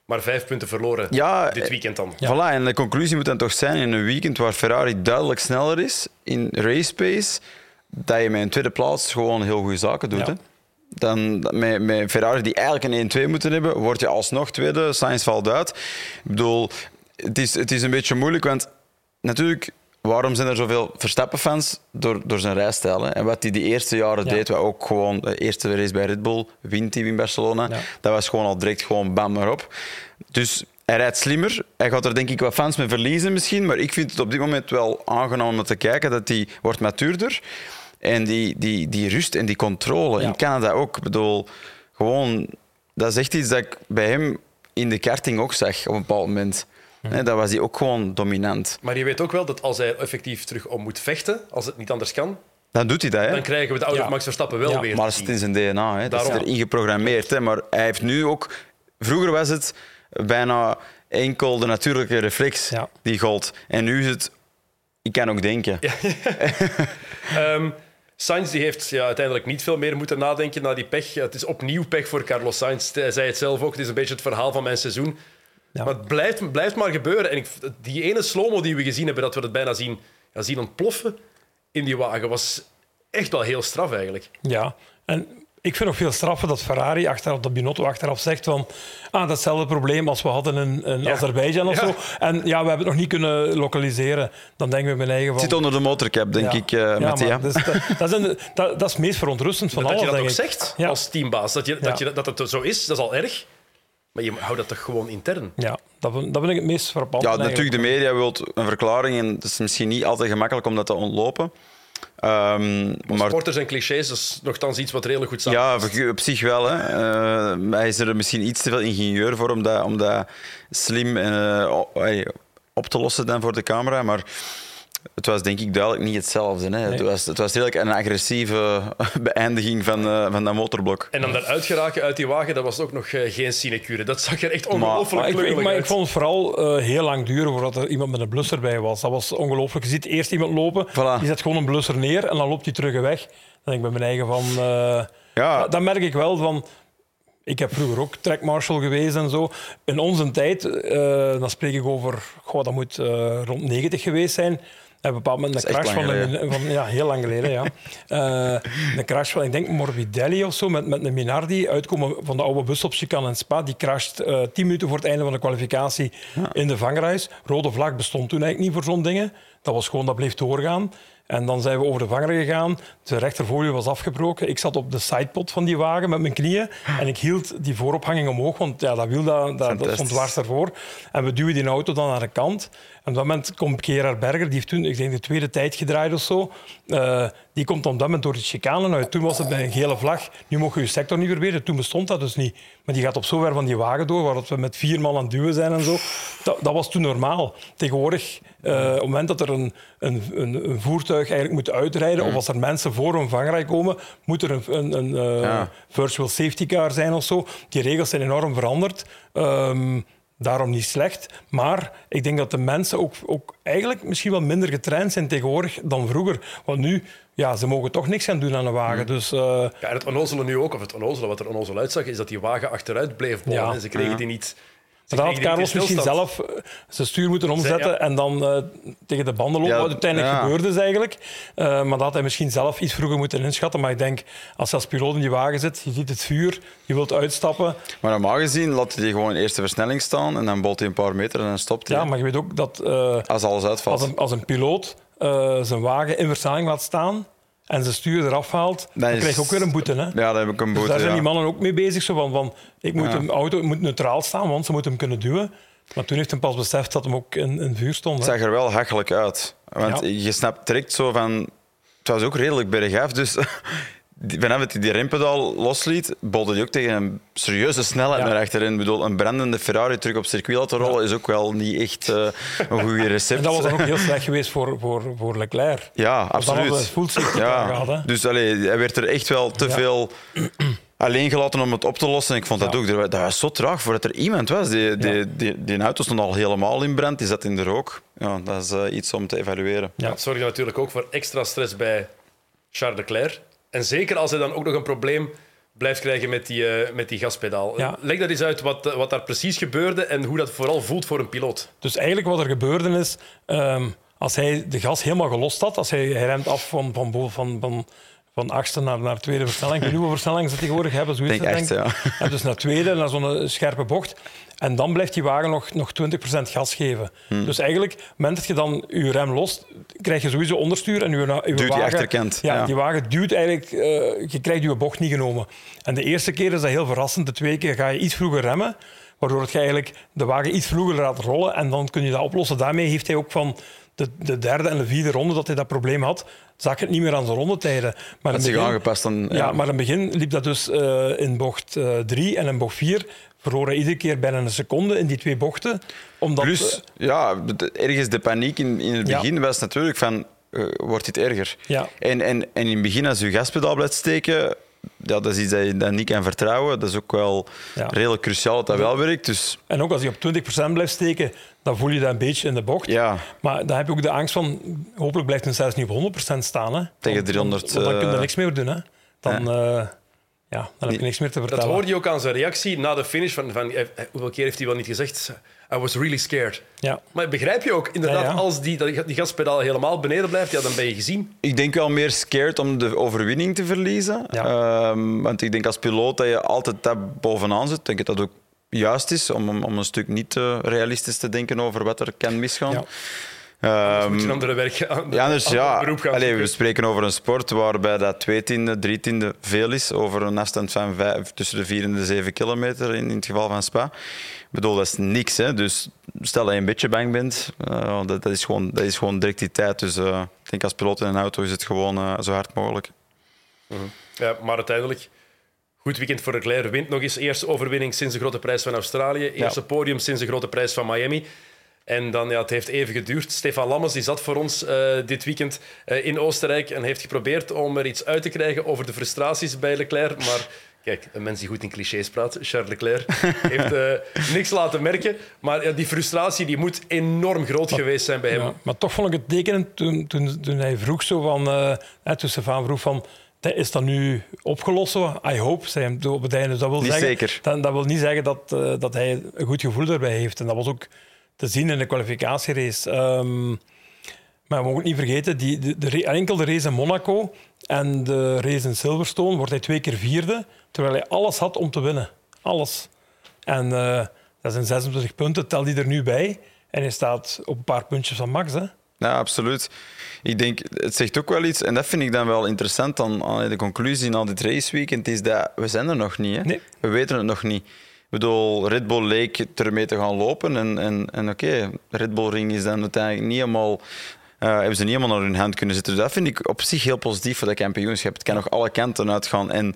maar vijf punten verloren Ja, dit weekend dan. Voilà, en de conclusie moet dan toch zijn in een weekend waar Ferrari duidelijk sneller is in race pace, dat je met een tweede plaats gewoon heel goede zaken doet. Ja. Hè? Dan met, met Ferrari die eigenlijk een 1-2 moeten hebben, word je alsnog tweede. Sainz valt uit. Ik bedoel, het is, het is een beetje moeilijk, want natuurlijk, waarom zijn er zoveel Verstappen-fans? Door, door zijn rijstijl. Hè? En wat hij die eerste jaren Ja. deed, wat ook gewoon de eerste race bij Red Bull, wint hij in Barcelona, Ja. dat was gewoon al direct gewoon bam maar op. Dus hij rijdt slimmer. Hij gaat er denk ik wat fans mee verliezen misschien, maar ik vind het op dit moment wel aangenaam om te kijken dat hij wordt matuurder. En die, die, die rust en die controle Ja. in Canada ook. Ik bedoel, gewoon, dat is echt iets dat ik bij hem in de karting ook zag op een bepaald moment. Hè, dat was hij ook gewoon dominant. Maar je weet ook wel dat als hij effectief terug om moet vechten, als het niet anders kan, Dan doet hij dat. Hè? dan krijgen we de oude Ja. Max Verstappen wel Ja. weer Maar dat zit in zijn DNA. Hè. Dat is Daarom. erin geprogrammeerd. Hè. Maar hij heeft nu ook... Vroeger was het bijna enkel de natuurlijke reflex Ja. die gold. En nu is het... Ik kan ook denken. Ehm, Sainz die heeft ja, uiteindelijk niet veel meer moeten nadenken na die pech. Het is opnieuw pech voor Carlos Sainz. Hij zei het zelf ook. Het is een beetje het verhaal van mijn seizoen. Ja. Maar het blijft, blijft maar gebeuren. En ik, die ene slow die we gezien hebben, dat we het bijna zien, ja, zien ontploffen in die wagen, was echt wel heel straf eigenlijk. Ja, en ik vind nog veel straffer dat Ferrari achteraf, dat Binotto achteraf zegt van ah, datzelfde probleem als we hadden in, in Ja. Azerbeidzjan of Ja. zo. En ja, we hebben het nog niet kunnen lokaliseren. Dan denk ik bij mijn eigen van... Het zit onder de motorcap, denk ja. ik, eh ja, Mattia. maar dat, is, dat, dat, is een- dat, dat is het meest verontrustend van dat alles, je dat ook ik. zegt Ja. als teambaas. Dat, je, Ja. dat, je, dat het zo is, dat is al erg. Maar je houdt dat toch gewoon intern. Ja, dat vind, dat vind ik het meest frappant. Ja, eigenlijk. natuurlijk, de media wil een verklaring en het is misschien niet altijd gemakkelijk om dat te ontlopen. Ehm, maar Sporters en clichés, dat is nogthans iets wat redelijk goed samen ja, op- zich wel. Hè. Eh, hij is er misschien iets te veel ingenieur voor om dat, om dat slim eh, op te lossen dan voor de camera. Maar het was denk ik duidelijk niet hetzelfde. Hè. Het, was, het was redelijk een agressieve beëindiging van, eh, van dat motorblok. En dan daaruit geraken uit die wagen, dat was ook nog eh, geen sinecure. Dat zag er echt ongelooflijk Maar ik, ik, klungelig maar ik uit. vond het vooral eh, heel lang duren voordat er iemand met een blusser bij was. Dat was ongelooflijk. Je ziet eerst iemand lopen, Voilà. die zet gewoon een blusser neer en dan loopt hij terug weg. Dan denk ik bij mijn eigen van... eh, Ja, dan merk ik wel van... Ik heb vroeger ook trackmarshal geweest en zo. In onze tijd, eh, dan spreek ik over... Goh, dat moet eh, rond 90 geweest zijn. Op een bepaald moment een crash van, een, van... Ja, heel lang geleden, ja. Eh, een crash van, ik denk, Morbidelli of zo, met, met een Minardi. Uitkomen van de oude bus op Chicane en Spa. Die crasht eh, tien minuten voor het einde van de kwalificatie in de vangrace. Rode vlag bestond toen eigenlijk niet voor zo'n dingen. Dat was gewoon, dat bleef doorgaan. En dan zijn we over de vanger gegaan. De rechterfolie was afgebroken. Ik zat op de sidepod van die wagen met mijn knieën. En ik hield die voorophanging omhoog, want ja, dat wiel dat, dat, stond dwars ervoor. En we duwen die auto dan naar de kant. Op dat moment komt Gerard Berger, die heeft toen, ik denk, de tweede tijd gedraaid of zo. Eh, die komt op dat moment door de chicane uit. Toen was het bij een gele vlag. Nu mogen we je sector niet verbeteren. Toen bestond dat dus niet. Maar die gaat op zo ver van die wagen door, waar we met vier man aan het duwen zijn en zo. Dat, dat was toen normaal. Tegenwoordig, eh, op het moment dat er een, een, een, een voertuig eigenlijk moet uitrijden, of als er mensen voor een vangrij komen, moet er een, een, een eh, Ja. virtual safety car zijn of zo. Die regels zijn enorm veranderd. Ehm, daarom niet slecht. Maar ik denk dat de mensen ook, ook eigenlijk misschien wel minder getraind zijn tegenwoordig dan vroeger. Want nu, ja, ze mogen toch niks gaan doen aan een wagen. Dus eh, Ja, en het onnozele nu ook, of het onnozele wat er onnozel uitzag, is dat die wagen achteruit bleef bollen. Ja. en ze kregen die niet... dan had Carlos misschien zelf eh, zijn stuur moeten omzetten ja. en dan eh, tegen de banden lopen. Ja, wat uiteindelijk ja. gebeurde is eigenlijk. Eh, maar dat had hij misschien zelf iets vroeger moeten inschatten. Maar ik denk, als je als piloot in die wagen zit, je ziet het vuur, je wilt uitstappen. maar normaal gezien laat hij gewoon eerste versnelling staan en dan bolt hij een paar meter en dan stopt hij. Ja, maar je weet ook dat... eh, Als alles uitvalt. Als een, als een piloot eh, zijn wagen in versnelling laat staan en zijn stuur eraf haalt, dan is- krijg je ook weer een boete. Hè? Ja, daar heb ik een Dus boete. daar zijn die mannen ook mee bezig. Zo van, van, ik moet een auto moet neutraal staan, want ze moeten hem kunnen duwen. Maar toen heeft hij pas beseft dat hem ook in, in vuur stond. Het zag er wel hachelijk uit. Want je snapt direct zo van... Het was ook redelijk bergaf, dus... Vanaf dat hij die rempedaal losliet, bolde hij ook tegen een serieuze snelheid Ja. naar achterin. Ik bedoel, een brandende Ferrari terug op circuit laten rollen is ook wel niet echt eh, een goede recept. En dat was dan ook heel slecht geweest voor, voor, voor Leclerc. Ja, Want dan hadden we absoluut. car Ja, gehad. Hè? dus allee, hij werd er echt wel te Ja. veel alleen gelaten om het op te lossen. Ik vond dat Ja. ook. Dat was zo traag voordat er iemand was. Die, die, Ja. die, die auto stond al helemaal in brand. Die zat in de rook. Ja, dat is eh, iets om te evalueren. Ja. Dat zorgde natuurlijk ook voor extra stress bij Charles Leclerc. En zeker als hij dan ook nog een probleem blijft krijgen met die, eh, met die gaspedaal. Ja. Leg dat eens uit wat, eh, wat daar precies gebeurde en hoe dat vooral voelt voor een piloot. Dus eigenlijk wat er gebeurde is, ehm, als hij de gas helemaal gelost had, als hij, hij remt af van, van, boven- van, van, van achtste naar, naar tweede versnelling, niet hoeveel versnellingen ze tegenwoordig hebben, zoiets Denk echt, denk ik. ja. En dus naar tweede, naar zo'n scherpe bocht. En dan blijft die wagen nog, nog 20% gas geven. Hmm. Dus eigenlijk, op het moment dat je dan je rem lost, krijg je sowieso onderstuur. En je, je die wagen, achterkant, Ja, ja. die wagen duwt eigenlijk... eh, je krijgt je bocht niet genomen. En de eerste keer is dat heel verrassend. De tweede keer ga je iets vroeger remmen, waardoor je eigenlijk de wagen iets vroeger laat rollen. En dan kun je dat oplossen. Daarmee heeft hij ook van de, de derde en de vierde ronde dat hij dat probleem had, zag het niet meer aan zijn rondetijden. Maar Dat zich aangepast aan... ja, maar in het begin liep dat dus eh, in bocht 3 en in bocht 4 verloor hij iedere keer bijna een seconde in die twee bochten. Omdat, Plus, eh, ja, ergens de paniek in, in het Ja. begin was natuurlijk van, eh, wordt dit erger? Ja. En, en, en in het begin, als je gaspedaal blijft steken, ja, dat is iets dat je dat niet kan vertrouwen. Dat is ook wel Ja. redelijk cruciaal dat dat wel werkt. Dus En ook als je op 20% blijft steken, dan voel je dat een beetje in de bocht. ja, Maar dan heb je ook de angst van, hopelijk blijft het zelfs niet op 100% staan. Hè. Tegen Want- 300, Want, want dan kun je eh, niks meer doen. Hè. Dan, ja. ja, dan heb je niks meer te Dat vertellen. hoorde je ook aan zijn reactie na de finish. Van, van, eh, hoeveel keer heeft hij wel niet gezegd? I was really scared. Ja. Maar begrijp je ook, inderdaad, Ja, ja. als die, dat- die gaspedaal helemaal beneden blijft, ja, dan ben je gezien. ik denk wel meer scared om de overwinning te verliezen. Ja. Ehm, want ik denk als piloot dat je altijd daar bovenaan zit. Ik denk dat dat ook juist is om, om, een stuk niet te realistisch te denken over wat er kan misgaan. Ehm, Moet je een andere werk aan, Ja, ander ja. beroep gaan Allee, we spreken over een sport waarbij dat twee tiende, drie tiende veel is. Over een afstand van vijf, tussen de vier en de zeven kilometer in, in het geval van Spa. Ik bedoel, dat is niks. Hè. Dus stel dat je een beetje bang bent, eh, dat, dat, is gewoon, dat is gewoon direct die tijd. Dus eh, ik denk als piloot in een auto is het gewoon eh, zo hard mogelijk. Ja, maar uiteindelijk, goed weekend voor Leclerc. Wint nog eens eerste overwinning sinds de grote prijs van Australië. Eerste podium sinds de grote prijs van Miami. En dan, ja, het heeft even geduurd. Stefan Lammers die zat voor ons eh, dit weekend eh, in Oostenrijk en heeft geprobeerd om er iets uit te krijgen over de frustraties bij Leclerc. Maar kijk, een mens die goed in clichés praat, Charles Leclerc, heeft eh, niks laten merken. Maar ja, die frustratie die moet enorm groot geweest zijn bij hem. Ja, maar toch vond ik het tekenend toen, toen, toen hij vroeg zo van... eh hè, toen Stefan vroeg van... Is dat nu opgelost? I hope, zei hem toen op het einde. Dus dat wil Niet zeggen, zeker. Dat, dat wil niet zeggen dat, eh, dat hij een goed gevoel daarbij heeft. En dat was ook te zien in de kwalificatierace. Ehm, maar we mogen niet vergeten, die, de, enkel de race in Monaco en de race in Silverstone wordt hij twee keer vierde, terwijl hij alles had om te winnen. Alles. En eh, dat zijn 26 punten, tel die er nu bij. En hij staat op een paar puntjes van Max. Hè? Ja, absoluut. Ik denk, het zegt ook wel iets, en dat vind ik dan wel interessant aan, aan de conclusie na dit raceweekend, is dat we zijn er nog niet. Hè? Nee. We weten het nog niet. Ik bedoel, Red Bull leek ermee te gaan lopen. En, en, en oké, Red Bull Ring is dan uiteindelijk niet helemaal... eh, hebben ze niet helemaal naar hun hand kunnen zitten. Dus dat vind ik op zich heel positief voor dat kampioenschap. Het kan nog alle kanten uitgaan. En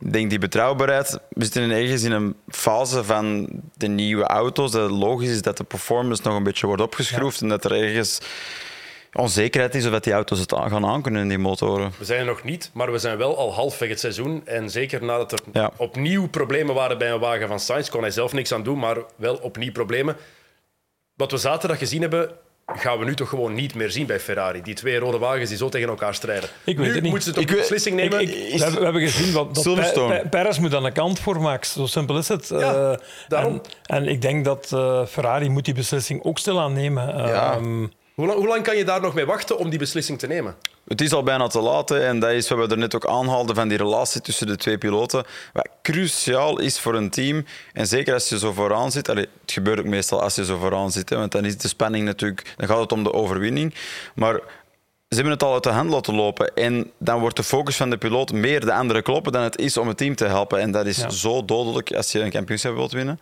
ik denk die betrouwbaarheid... We zitten ergens in een fase van de nieuwe auto's. Dat het logisch is dat de performance nog een beetje wordt opgeschroefd. En dat er ergens onzekerheid is of dat die auto's het aan- gaan aankunnen in die motoren. We zijn er nog niet, maar we zijn wel al halfweg het seizoen. En zeker nadat er Ja. opnieuw problemen waren bij een wagen van Sainz, kon hij zelf niks aan doen, maar wel opnieuw problemen. Wat we zaterdag gezien hebben, gaan we nu toch gewoon niet meer zien bij Ferrari. Die twee rode wagens die zo tegen elkaar strijden. Ik weet nu het niet. moeten ze toch Ik een beslissing nemen. Ik, ik- we, hebben, we hebben gezien wat, dat Silverstone. Pe- Pe- Perez moet aan de kant voor Max. Zo simpel is het. Ja, Eh, daarom. En, en ik denk dat eh, Ferrari moet die beslissing ook stilaan nemen. Ja. Ehm, hoe, lang, hoe lang kan je daar nog mee wachten om die beslissing te nemen? Het is al bijna te laat. hè, En dat is wat we er net ook aanhaalden van die relatie tussen de twee piloten. Wat cruciaal is voor een team. En zeker als je zo vooraan zit. Allee, het gebeurt ook meestal als je zo vooraan zit. Hè, want dan is de spanning natuurlijk... Dan gaat het om de overwinning. Maar ze hebben het al uit de hand laten lopen. En dan wordt de focus van de piloot meer de andere kloppen dan het is om het team te helpen. En dat is Ja. zo dodelijk als je een kampioenschap wilt winnen.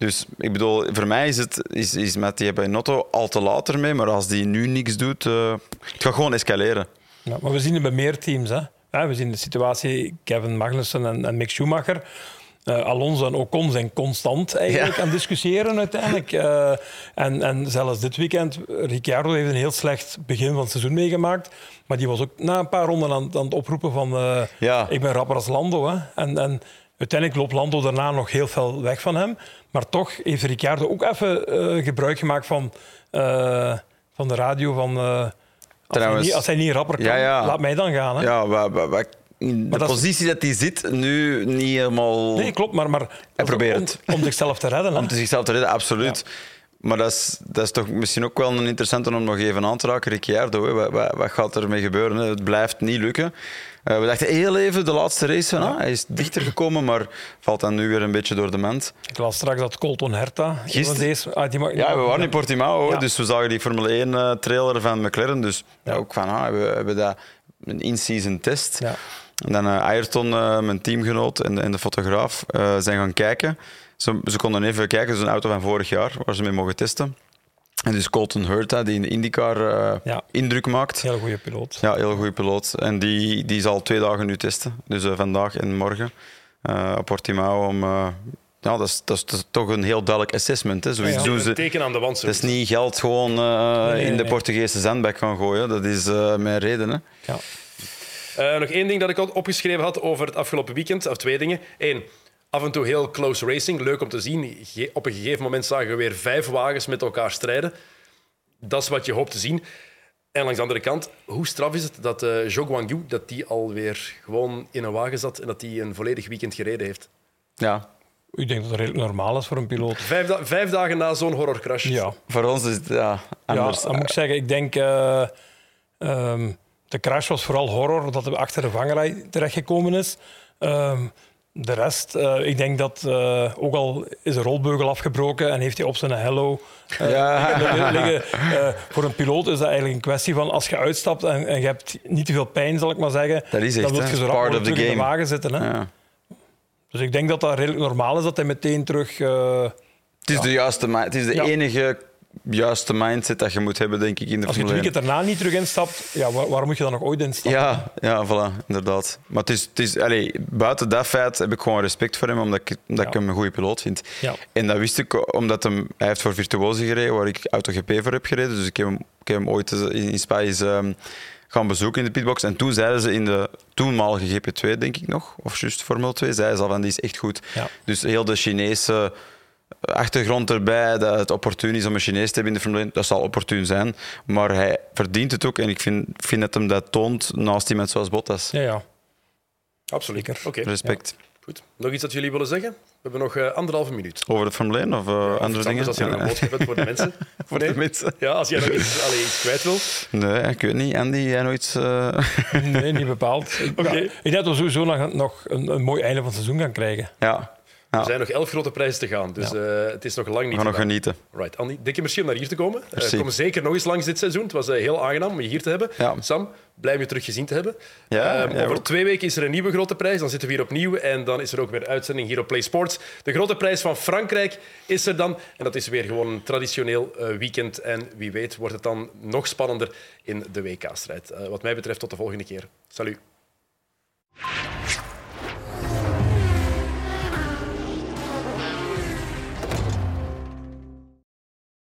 Dus ik bedoel, voor mij is het is, is met die Benotto al te laat ermee. Maar als die nu niks doet, eh, het gaat gewoon escaleren. ja, maar we zien het bij meer teams. Hè. Ja, we zien de situatie Kevin Magnussen en, en Mick Schumacher. Eh, Alonso en Ocon zijn constant eigenlijk Ja. aan het discussiëren uiteindelijk. Eh, en, en zelfs dit weekend, Ricciardo heeft een heel slecht begin van het seizoen meegemaakt. Maar die was ook na een paar ronden aan, aan het oproepen van... Ja. Ik ben rapper als Lando. Hè. En, en uiteindelijk loopt Lando daarna nog heel veel weg van hem. Maar toch heeft Ricciardo ook even eh, gebruik gemaakt van, eh, van de radio. Van, eh, als, hij Trouwens- niet, als hij niet rapper kan, Ja, ja. laat mij dan gaan. Hè. Ja, in de dat positie dat hij zit, nu niet helemaal Nee, klopt. Maar, maar is probeert om, zichzelf te redden. Hè. om zichzelf te redden, absoluut. Maar dat is, dat is toch misschien ook wel een interessante om nog even aan te raken. Ricciardo, hè. Wat, wat, wat gaat ermee gebeuren? Hè? Het blijft niet lukken. Eh, we dachten heel even de laatste race van, ah, hij is dichter gekomen, maar valt dan nu weer een beetje door de mand. Ik las straks dat Colton Herta... Gisteren? Deze, ah, die mag, Ja, we waren in Portimao, Ja. dus we zagen die Formule 1 eh, trailer van McLaren. Dus ja, ook van, ah, we hebben dat een in-season test. Ja. En dan eh, Ayrton, mijn teamgenoot en de, en de fotograaf, zijn gaan kijken. Ze, ze konden even kijken, het is een auto van vorig jaar waar ze mee mogen testen. En dus Colton Hurta, die in de IndyCar eh, Ja. indruk maakt. Heel goede piloot. Ja, heel goede piloot. En die, die zal twee dagen nu testen. Dus eh, vandaag en morgen eh, op Portimao. Om, ja, dat, is, dat, is, dat is toch een heel duidelijk assessment. Hè. Zoiets Ja, ja. doen Een ze. teken aan de wand. Dat is niet geld gewoon Nee, nee, in de. Portugese zandbak gaan gooien. Dat is met reden. Hè. Ja. Nog één ding dat ik had opgeschreven had over het afgelopen weekend, of twee dingen. Eén, af en toe heel close racing, leuk om te zien. Op een gegeven moment zagen we weer vijf wagens met elkaar strijden. Dat is wat je hoopt te zien. En langs de andere kant, hoe straf is het dat eh Zhou Guangyu dat die alweer gewoon in een wagen zat en dat hij een volledig weekend gereden heeft? Ja, Ik denk dat dat redelijk normaal is voor een piloot. Vijf, da- vijf dagen na zo'n horrorcrash. Ja, voor ons is het ja, ja anders. dan moet ik zeggen, ik denk... eh, ehm, de crash was vooral horror, dat hij achter de vangerij terechtgekomen is. Ehm, de rest, eh, ik denk dat eh, ook al is de rolbeugel afgebroken en heeft hij op zijn hello eh, Ja. liggen- voor een piloot is dat eigenlijk een kwestie van als je uitstapt en, en je hebt niet te veel pijn, zal ik maar zeggen, Dat is echt, dan wil je zo rap mogelijk terug in de wagen zitten. Hè? Ja. Dus ik denk dat dat redelijk normaal is dat hij meteen terug... Het is, de, juiste, mi- het is de enige juiste mindset dat je moet hebben, denk ik, in de als je het weekend daarna niet terug instapt, ja, waar- waarom moet je dan nog ooit instappen? Ja, ja, voilà, inderdaad. Maar het is, het is, allee, buiten dat feit heb ik gewoon respect voor hem, omdat ik, omdat ik hem een goede piloot vind. Ja. En dat wist ik omdat hem, hij heeft voor Virtuosi gereden, waar ik AutoGP voor heb gereden. Dus ik heb hem, ik heb hem ooit in, in Spa eens, ehm, gaan bezoeken in de pitbox. En toen zeiden ze in de toenmalige GP2, denk ik nog, of juist Formule 2, zeiden ze al van die is echt goed. Ja. Dus heel de Chinese achtergrond erbij, dat het opportun is om een Chinees te hebben in de Formule 1, dat zal opportun zijn. Maar hij verdient het ook en ik vind, vind dat hem dat toont naast iemand zoals Bottas. Ja, ja. Absoluut. Oké, Respect. goed. Nog iets dat jullie willen zeggen? We hebben nog eh, anderhalve minuut. Over de Formule 1 of eh, Of andere dingen? Als je nog een boodschap hebt voor de mensen. Voor de mensen. Ja, als jij nog iets, allee, iets kwijt wil. Nee, ik weet niet. Andy, jij nog iets... eh, Nee, niet bepaald. Ik, Oké. ja, ik denk dat we sowieso nog, nog een, een mooi einde van het seizoen gaan krijgen. ja. Er zijn nog elf grote prijzen te gaan, dus eh, het is nog lang We niet gaan nog genieten. Right, Andy, dikke merci om naar hier te komen. Eh, kom zeker nog eens langs dit seizoen. Het was eh, heel aangenaam om je hier te hebben. Sam, blij om je terug gezien te hebben. Ehm, over ook. twee weken is er een nieuwe grote prijs. Dan zitten we hier opnieuw en dan is er ook weer uitzending hier op Play Sports. De grote prijs van Frankrijk is er dan. En dat is weer gewoon een traditioneel weekend. En wie weet wordt het dan nog spannender in de WK-strijd. Wat mij betreft tot de volgende keer. Salut.